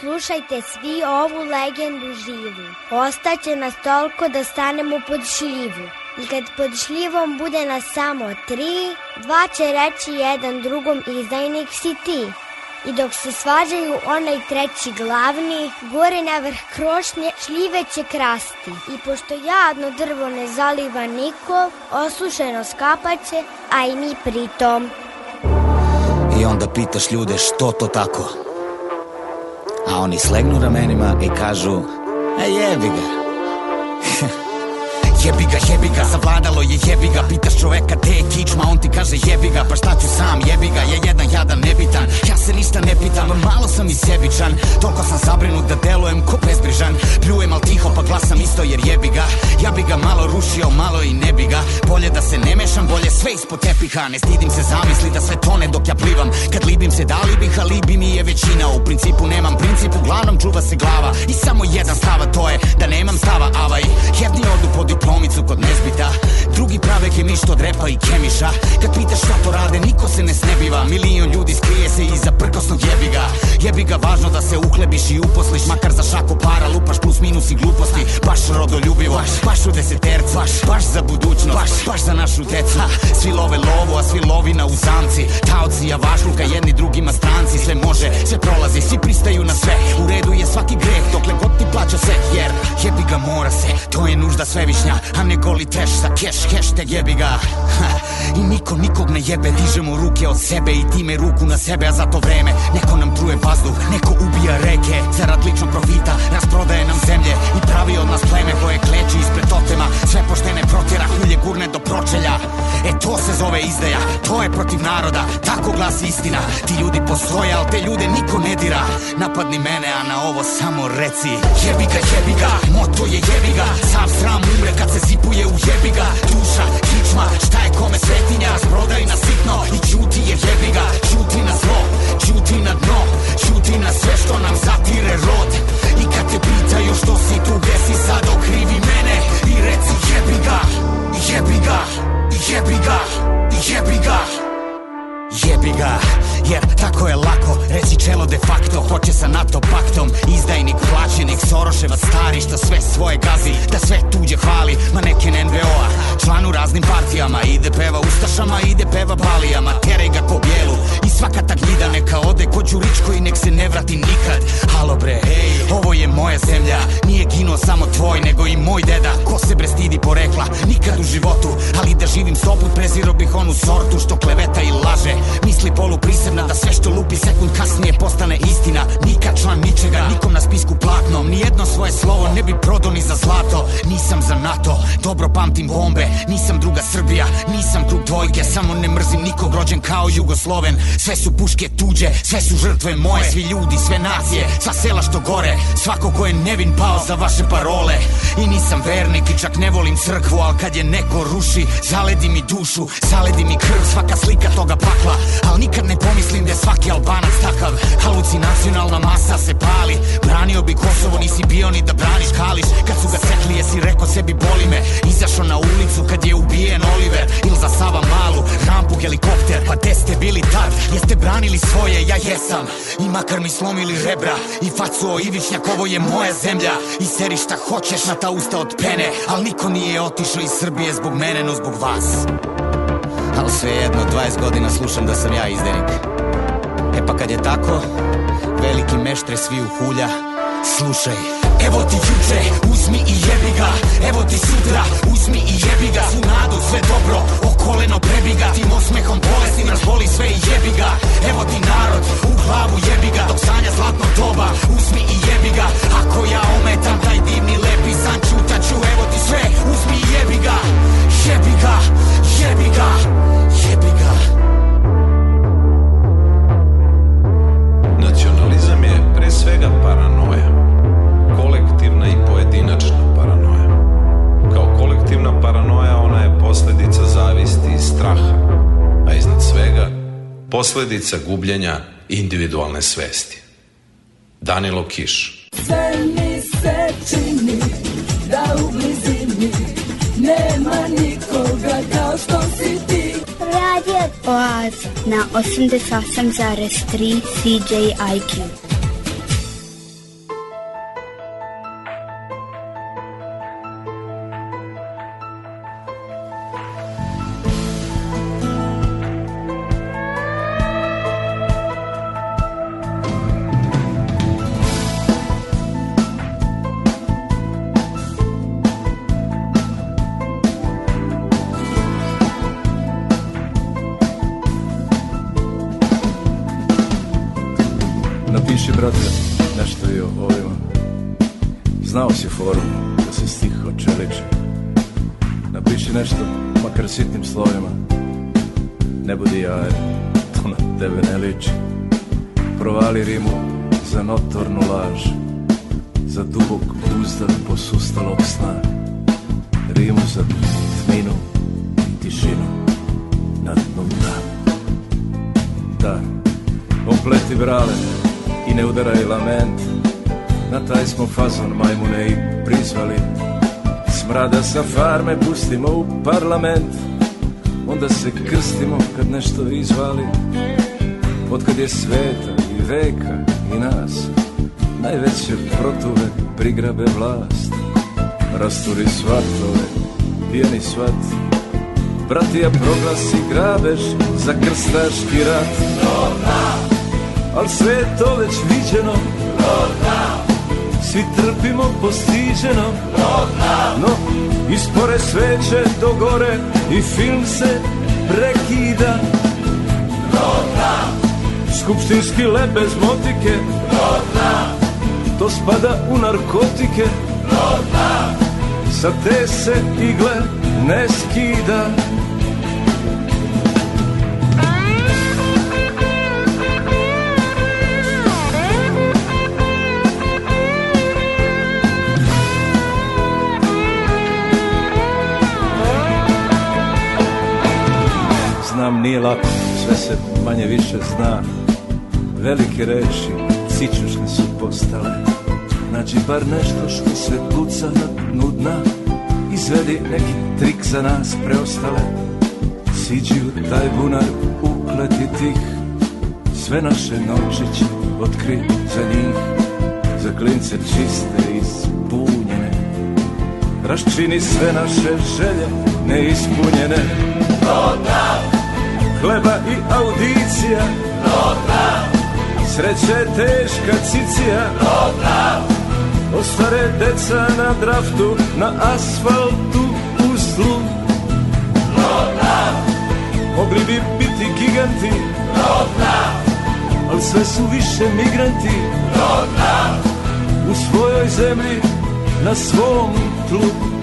Slušajte svi ovu legendu živu. Ostaće nas toliko da stanemo pod šljivu. I kad pod šljivom bude nas samo tri, dva će reći jedan drugom izdajnik si ti. I dok se svađaju onaj treći glavni, gore na vrh krošnje šljive će krasti. I pošto jadno drvo ne zaliva niko, osušeno skapaće, a i mi pritom. I onda pitaš ljude što to tako A oni slegnu ramenima i kažu A jebi ga. Jebi ga, jebi ga, savladalo je jebi ga. Pitaš čoveka te je kičma, on ti kaže jebi ga. Pa šta ću sam, jebi ga, ja jedan jadan nebitan. Ja se ništa ne pitam, malo sam i sebičan. Toliko sam zabrinut da delujem ko bezbrižan. Pljujem al tiho pa glasam isto jer jebi ga. Ja bi ga malo rušio, malo i ne bi ga. Bolje da se ne mešam, bolje sve ispod tepiha. Ne stidim se zamisli da sve tone dok ja plivam. Kad libim se da li bih, a libi mi je većina. U principu nemam princip, uglavnom čuva se glava. I samo jedan stava to je da nemam stava avaj. Jedni odu po diplomicu kod nezbita. Drugi prave kemišt od repa i kemiša. Kad pitaš šta to rade, niko se ne snebiva. Milion ljudi skrije se iza prkosnog jebiga. Jebiga, važno da se uhlebiš i uposliš Makar za šaku para. Lupaš plus minus i gluposti Baš rodoljubivo, baš, baš u desetercu Baš, baš za budućnost, baš, baš za našu decu. Ha, Svi love lovu, a svi lovina u zamci Taoci javašluka, jedni drugima stranci. Sve može, sve prolazi, svi pristaju na sve. U redu je svaki greh, dokle god ti plaća se Jer jebi ga mora se, to je nužda svevišnja A ne goli trash za cash, hashtag jebi ga. Ha, niko nikog ne jebe, dižemo ruke od sebe I time ruku na sebe, a za to vreme Neko nam truje vazduh, neko ubija reke Zarad ličnog profita, rasprodaje nam zemlje I pravi od nas pleme koje kleči ispred totema Sve poštene protjera, hulje gurne do pročelja. E to se zove izdaja, to je protiv naroda Tako glasi istina, ti ljudi postoje, al te ljude niko ne dira. Napadni mene, a na ovo samo reci Jebi ga, jebi ga, moto je jebi ga Sav sram umre kad se zipuje u jebi ga. Duša, kičma, šta je kome svetinja Rasprodaj na sitno i ćuti jer jebi ga Ćuti na zlo, ćuti na dno Ćuti na sve što nam zatire rod. I kad te pitaju što si tu, gde si sad okrivi mene I reci jebi ga, jebi ga, jebi ga, jebi ga Jebi ga, jer tako je lako reći čelo de facto Hoće sa NATO paktom, izdajnik, plaćenik Soroševac stari što sve svoje gazi Da sve tuđe hvali, maneken NVO-a Član u raznim partijama, ide peva ustašama Ide peva balijama, teraj ga ko bijelu I svaka ta gnjida neka ode ko Đuričko I nek se ne vrati nikad. Halo bre, hej, ovo je moja zemlja Nije kino samo tvoj, nego i moj deda. Ko se bre stidi porekla, nikad u životu Ali da živim stoput, preziro bih onu sortu Što kleveta i laže. Misli polu prisebna da sve što lupi sekund kasnije postane istina. Nikad član ničega, nikom na spisku platnom. Nijedno svoje slovo ne bi prodao ni za zlato. Nisam za NATO, dobro pamtim bombe. Nisam druga Srbija, nisam drug dvojke. Samo ne mrzim nikog rođen kao Jugosloven. Sve su puške tuđe, sve su žrtve moje. Svi ljudi, sve nacije, sva sela što gore. Svako ko je nevin pao za vaše parole. I nisam vernik i čak ne volim crkvu Al kad je neko ruši, zaledi mi dušu Zaledi mi krv, svaka slika toga pakla Al nikad ne pomislim da je svaki albanac takav. Halucinacionalna masa se pali. Branio bi Kosovo, nisi bio ni da braniš Kališ Kad su ga sekli, jesi rekao sebi boli me. Izašao na ulicu kad je ubijen Oliver. Ili za Sava Malu, rampu, helikopter. Pa gde ste bili tad, jeste branili svoje, ja jesam. I makar mi slomili rebra. I facuo Ivišnjak, ovo je moja zemlja. I seri šta hoćeš na ta usta od pene. Al niko nije otišao iz Srbije zbog mene, no zbog vas. Al svejedno, 20 godina slušam da sam ja izdenik pa kad je tako, veliki meštre svi u hulja Slušaj, evo ti juče, uzmi i jebi ga Evo ti sutra, uzmi i jebi ga Svu nadu, sve dobro, o koleno prebi ga Tim osmehom bolestim razboli sve i jebi ga Evo ti narod, u glavu jebi ga Dok sanja zlatno doba, uzmi i jebi ga Ako ja ometam taj divni lepi san Čutaću, evo ti sve, uzmi i jebi ga Jebi ga, jebi ga, jebi ga svega paranoja. Kolektivna i pojedinačna paranoja. Kao kolektivna paranoja ona je posledica zavisti i straha, a iznad svega posledica gubljenja individualne svesti. Danilo Kiš Sve mi se čini da u blizini nema nikoga kao što si ti. Radio Oaza na 88,3 CJIQ. Napiši, brate, nešto i o ovima. Znao si foru da se stih očeliči Napiši nešto, makar sitnim slovima. Ne budi jaje, to na tebe ne liči. Provali rimu za notornu laž Za dubok uzdan posustalog sna. Rimu za tminu i tišinu Na dnu dna Da, opleti brale i ne udaraj lament. Na taj smo fazon majmune i prizvali. Smrada sa farme pustimo u parlament. Onda se krstimo kad nešto izvali. Otkad je sveta i veka i nas Najveće protuve prigrabe vlast. Rasturi svatove, pijeni svat. Bratija proglasi grabež za krstaški rat Al sve je to već viđeno. Svi trpimo postiđeno No, ispore sveće do gore I film se prekida. Skupštinski lep bez motike. To spada u narkotike. Sa te se igle ne skida nije lako, sve se manje više zna. Velike reči, cičušne su postale. Nađi bar nešto što se puca na dnu dna Izvedi neki trik za nas preostale. Siđi u taj bunar, ukleti tih. Sve naše novčiće otkri za njih. Za klince čiste i spunjene Raščini sve naše želje neispunjene Hleba i audicija. Sreća je teška cicija. Ostare deca na draftu Na asfaltu u zlu Mogli bi biti giganti Al sve su više migranti. U svojoj zemlji Na svom tlu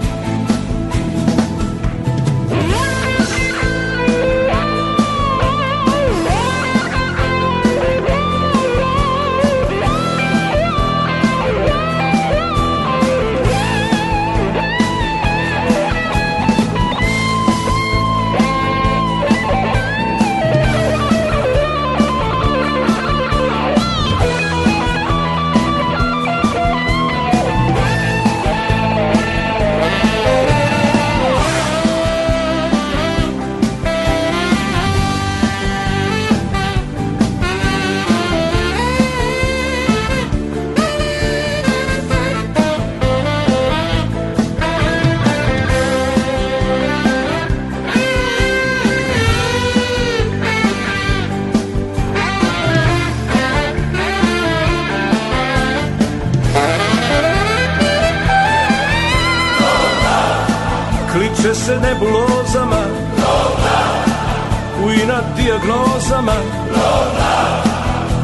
Diagnozama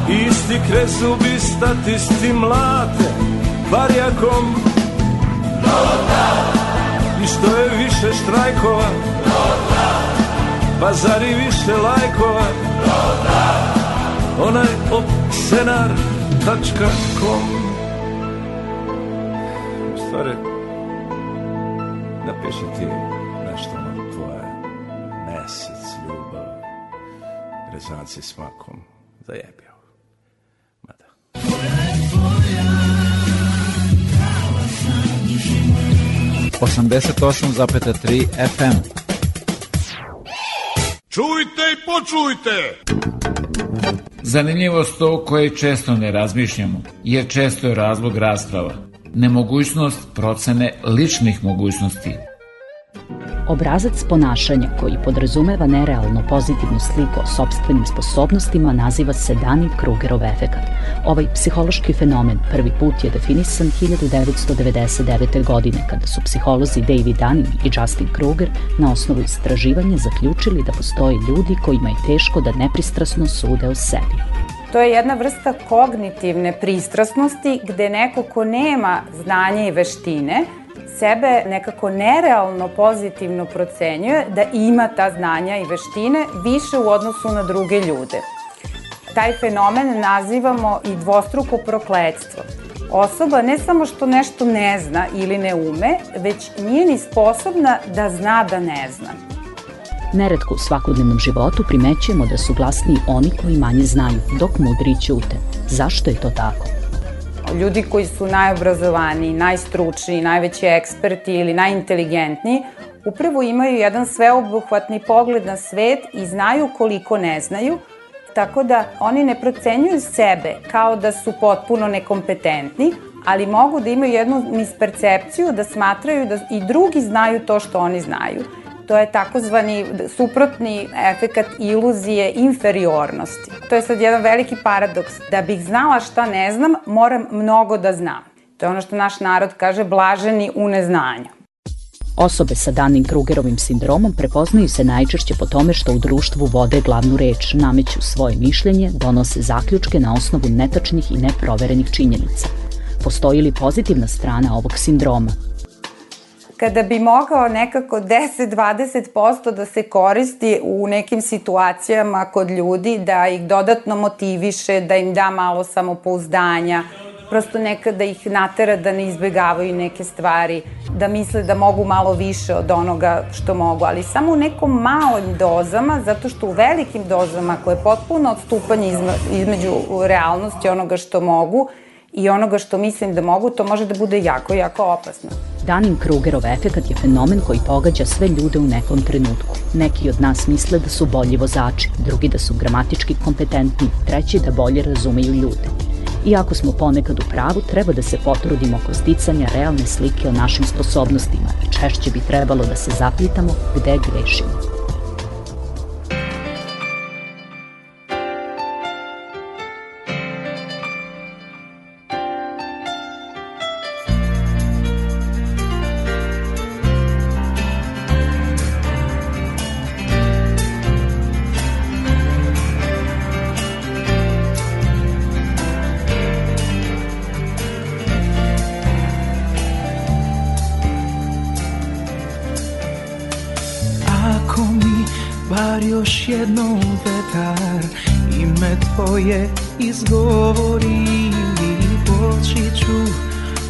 Isti krezubi statisti mlate Varjakom I što je više štrajkova Pa zar i više lajkova? Onaj opsenar.com U stvari, napiši ti rezanci s makom, zajebio. 88,3 FM. Čujte i počujte! Zanimljivost to koje često ne razmišljamo, jer često je razlog rasprava. Nemogućnost procene ličnih mogućnosti. Obrazac ponašanja koji podrazumeva nerealno pozitivnu sliku o sobstvenim sposobnostima naziva se Dunning-Krugerov efekat. Ovaj psihološki fenomen prvi put je definisan 1999. godine kada su psiholozi David Dunning i Justin Kruger na osnovu istraživanja zaključili da postoje ljudi kojima je teško da nepristrasno sude o sebi. To je jedna vrsta kognitivne pristrasnosti gde neko ko nema znanje i veštine sebe nekako nerealno pozitivno procenjuje da ima ta znanja i veštine više u odnosu na druge ljude. Taj fenomen nazivamo i dvostruko prokledstvo. Osoba ne samo što nešto ne zna ili ne ume, već nije ni sposobna da zna da ne zna. Neretko u svakodnevnom životu primećujemo da su glasniji oni koji manje znaju, dok mudri ćute. Zašto je to tako? Ljudi koji su najobrazovaniji, najstručniji, najveći eksperti ili najinteligentniji, upravo imaju jedan sveobuhvatni pogled na svet i znaju koliko ne znaju, tako da oni ne procenjuju sebe kao da su potpuno nekompetentni, ali mogu da imaju jednu mispercepciju da smatraju da i drugi znaju to što oni znaju. To je takozvani suprotni efekat iluzije inferiornosti. To je sad jedan veliki paradoks. Da bih znala šta ne znam, moram mnogo da znam. To je ono što naš narod kaže blaženi u neznanju. Osobe sa Dunning-Krugerovim sindromom prepoznaju se najčešće po tome što u društvu vode glavnu reč, nameću svoje mišljenje, donose zaključke na osnovu netačnih i neproverenih činjenica. Postoji li pozitivna strana ovog sindroma? Kada bi mogao nekako 10-20% da se koristi u nekim situacijama kod ljudi, da ih dodatno motiviše, da im da malo samopouzdanja, prosto nekada ih natera da ne izbegavaju neke stvari, da misle da mogu malo više od onoga što mogu, ali samo u nekom malim dozama, zato što u velikim dozama koje je potpuno odstupanje između realnosti onoga što mogu i onoga što mislim da mogu, to može da bude jako, jako opasno. Dunning-Krugerov efekat je fenomen koji pogađa sve ljude u nekom trenutku. Neki od nas misle da su bolji vozači, drugi da su gramatički kompetentni, treći da bolje razumeju ljude. Iako smo ponekad u pravu, treba da se potrudimo oko sticanja realne slike o našim sposobnostima češće bi trebalo da se zapitamo gde grešimo. Jednom vetar. Ime tvoje izgovori Poći ću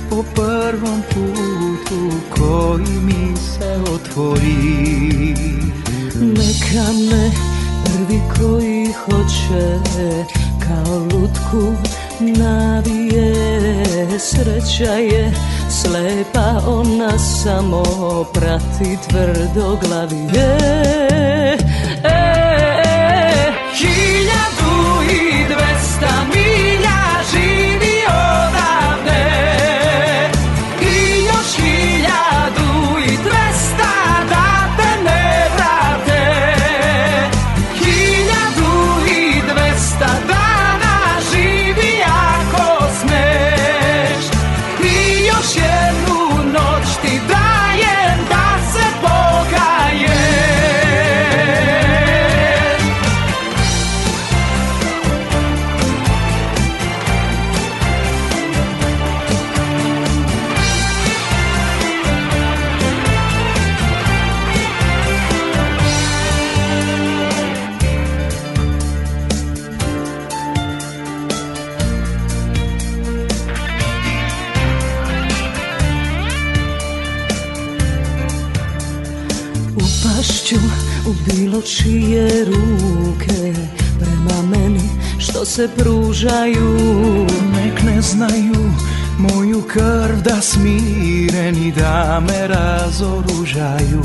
po prvom putu koji mi se otvori. Neka me prvi koji hoće kao lutku navije. Sreća je slepa, ona samo prati tvrdo glavije. E, čije ruke Prema meni što se pružaju. Nek ne znaju moju krv da smireni da me razoružaju.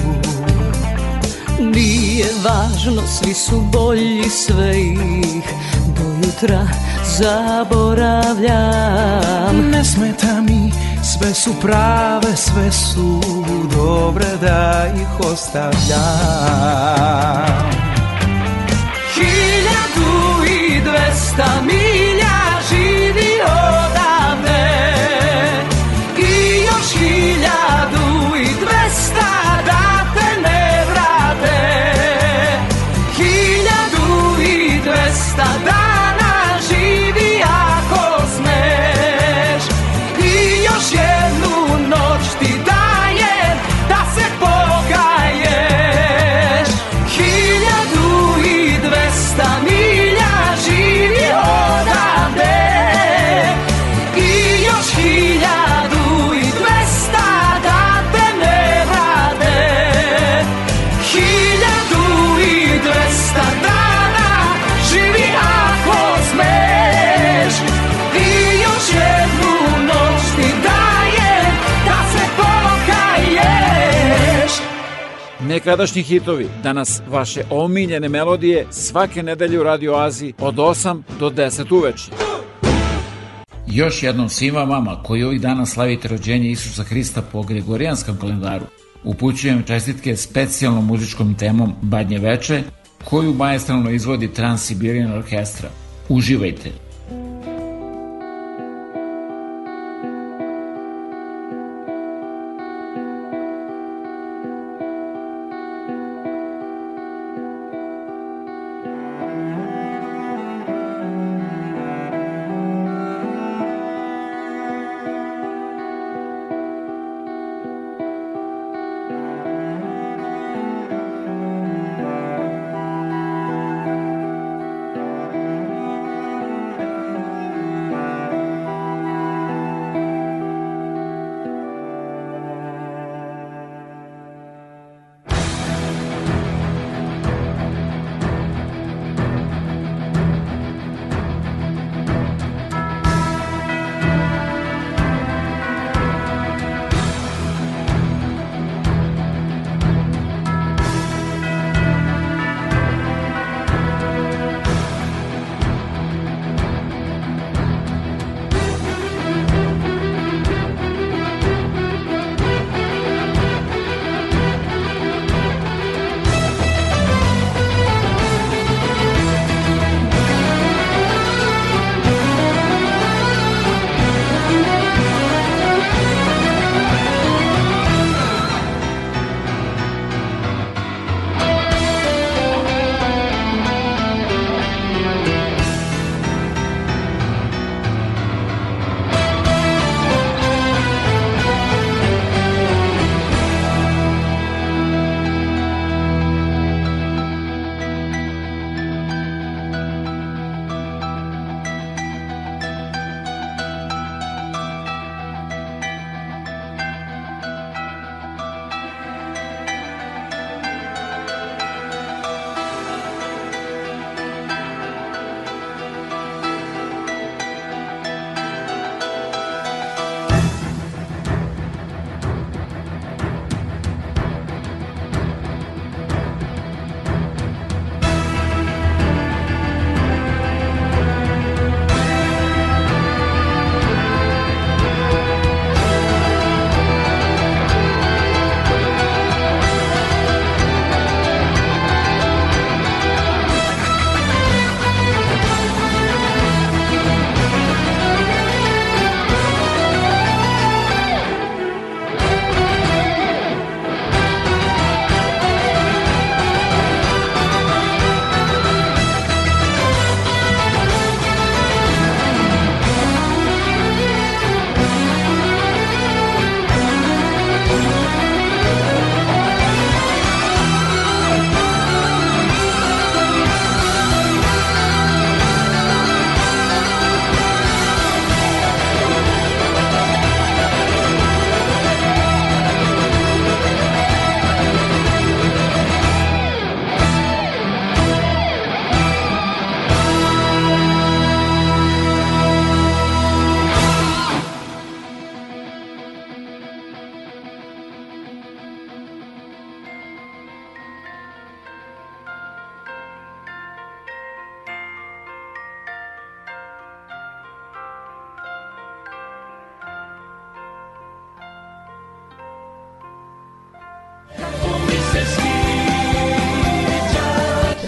Nije važno, svi su bolji, sve ih do jutra zaboravljam. Ne smeta mi, sve su prave, sve su dobre da ih ostavljam. Hiljadu i dvesta milja nekadašnji hitovi, danas vaše omiljene melodije svake nedelje u Radio Aziji od 8 do 10 uveče. Još jednom svima vama koji ovih dana slavite rođenje Isusa Hrista po Gregorijanskom kalendaru, upućujem čestitke specijalnom muzičkom temom Badnje veče, koju majestralno izvodi Trans-Siberian Orkestra. Uživajte!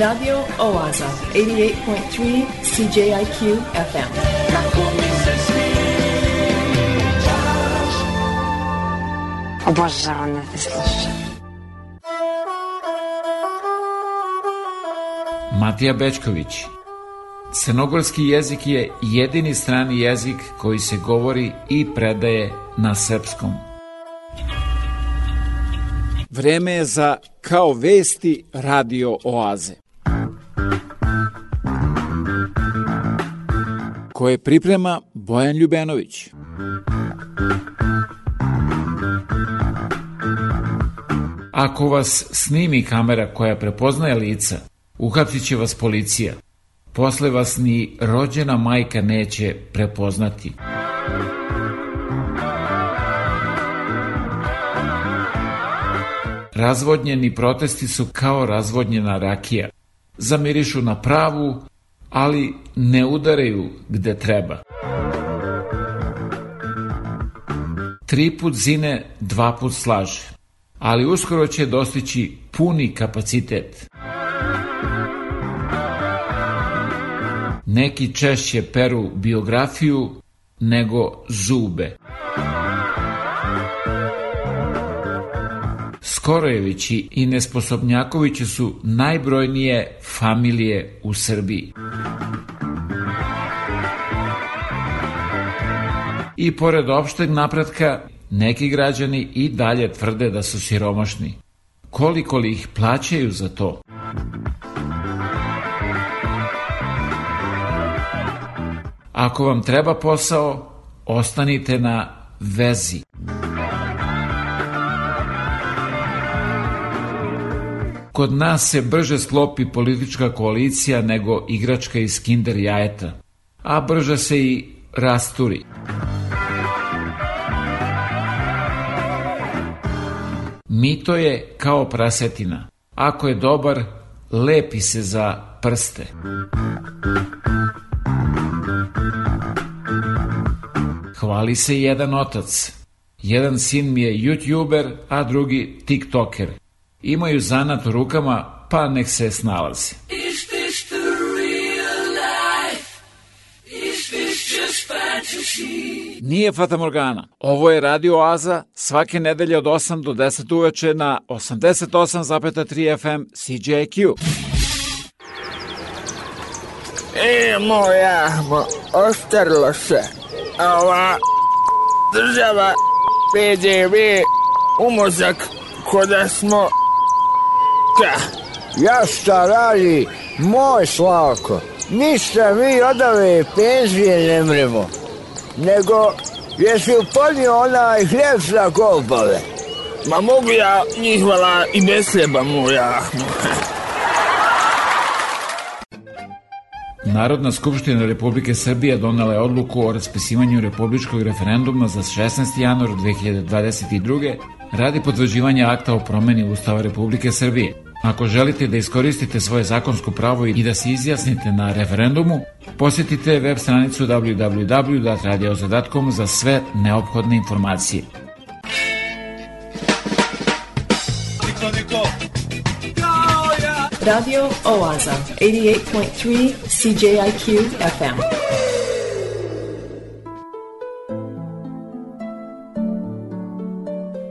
Radio Oaza, 88.3 CJIQ FM. Obožavam da te slušam. Matija Bečković Crnogorski jezik je jedini strani jezik koji se govori i predaje na srpskom. Vreme je za Kao vesti radio oaze. Koje priprema Bojan Ljubenović. Ako vas snimi kamera koja prepoznaje lica, uhapsit će vas policija. Posle vas ni rođena majka neće prepoznati. razvodnjeni protesti su kao razvodnjena rakija. Zamirišu na pravu, ali ne udaraju gde treba. Tri put zine, dva put slaže, ali uskoro će dostići puni kapacitet. Neki češće peru biografiju nego zube. Skorojevići i Nesposobnjakovići su najbrojnije familije u Srbiji. I pored opšteg napretka, neki građani i dalje tvrde da su siromašni. Koliko li ih plaćaju za to? Ako vam treba posao, ostanite na vezi. Kod nas se brže sklopi politička koalicija nego igračka iz kinder jajeta, a brže se i rasturi. Mito je kao prasetina. Ako je dobar, lepi se za prste. Hvali se jedan otac. Jedan sin mi je youtuber, a drugi tiktoker. Imaju zanat u rukama, pa nek se snalazi. Is this the real life? Is this just fantasy? Nije Fata Morgana. Ovo je Radio Oaza svake nedelje od 8 do 10 uveče na 88,3 FM CJQ. E, moja, mo, ostrlo se. Ova država PDV umozak ko da smo ka. Ja šta radi, moj Slavko, ništa mi od ove penzije ne mremo, nego jesi uponio onaj hljeb za golbove. Ma mogu ja njih vala i bez hljeba moja. Narodna skupština Republike Srbije donela je odluku o raspisivanju republičkog referenduma za 16. januar 2022. radi potvrđivanja akta o promeni Ustava Republike Srbije. Ako želite da iskoristite svoje zakonsko pravo i da se izjasnite na referendumu, posjetite web stranicu www.radioza.com za sve neophodne informacije. Radio Oaza, 88.3 CJIQ FM.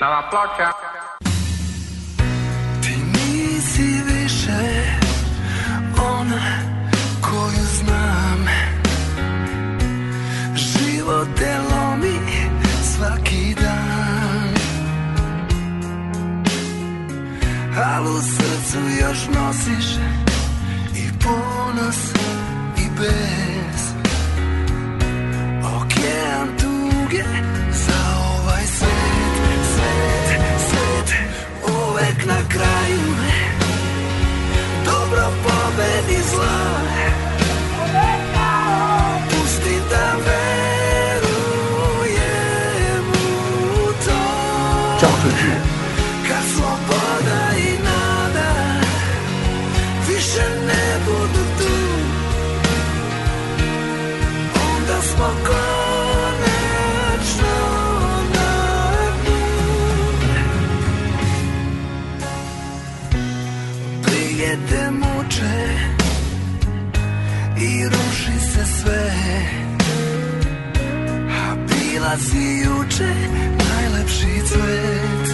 Nova ploča. Ti nisi više ona koju znam. Život te lomi svaki dan. Al u srcu još nosiš i ponos i bez Okean tuge za Na kraju. Dobro pobedi zla sve A bila si juče najlepši cvet.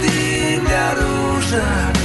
Divlja ruža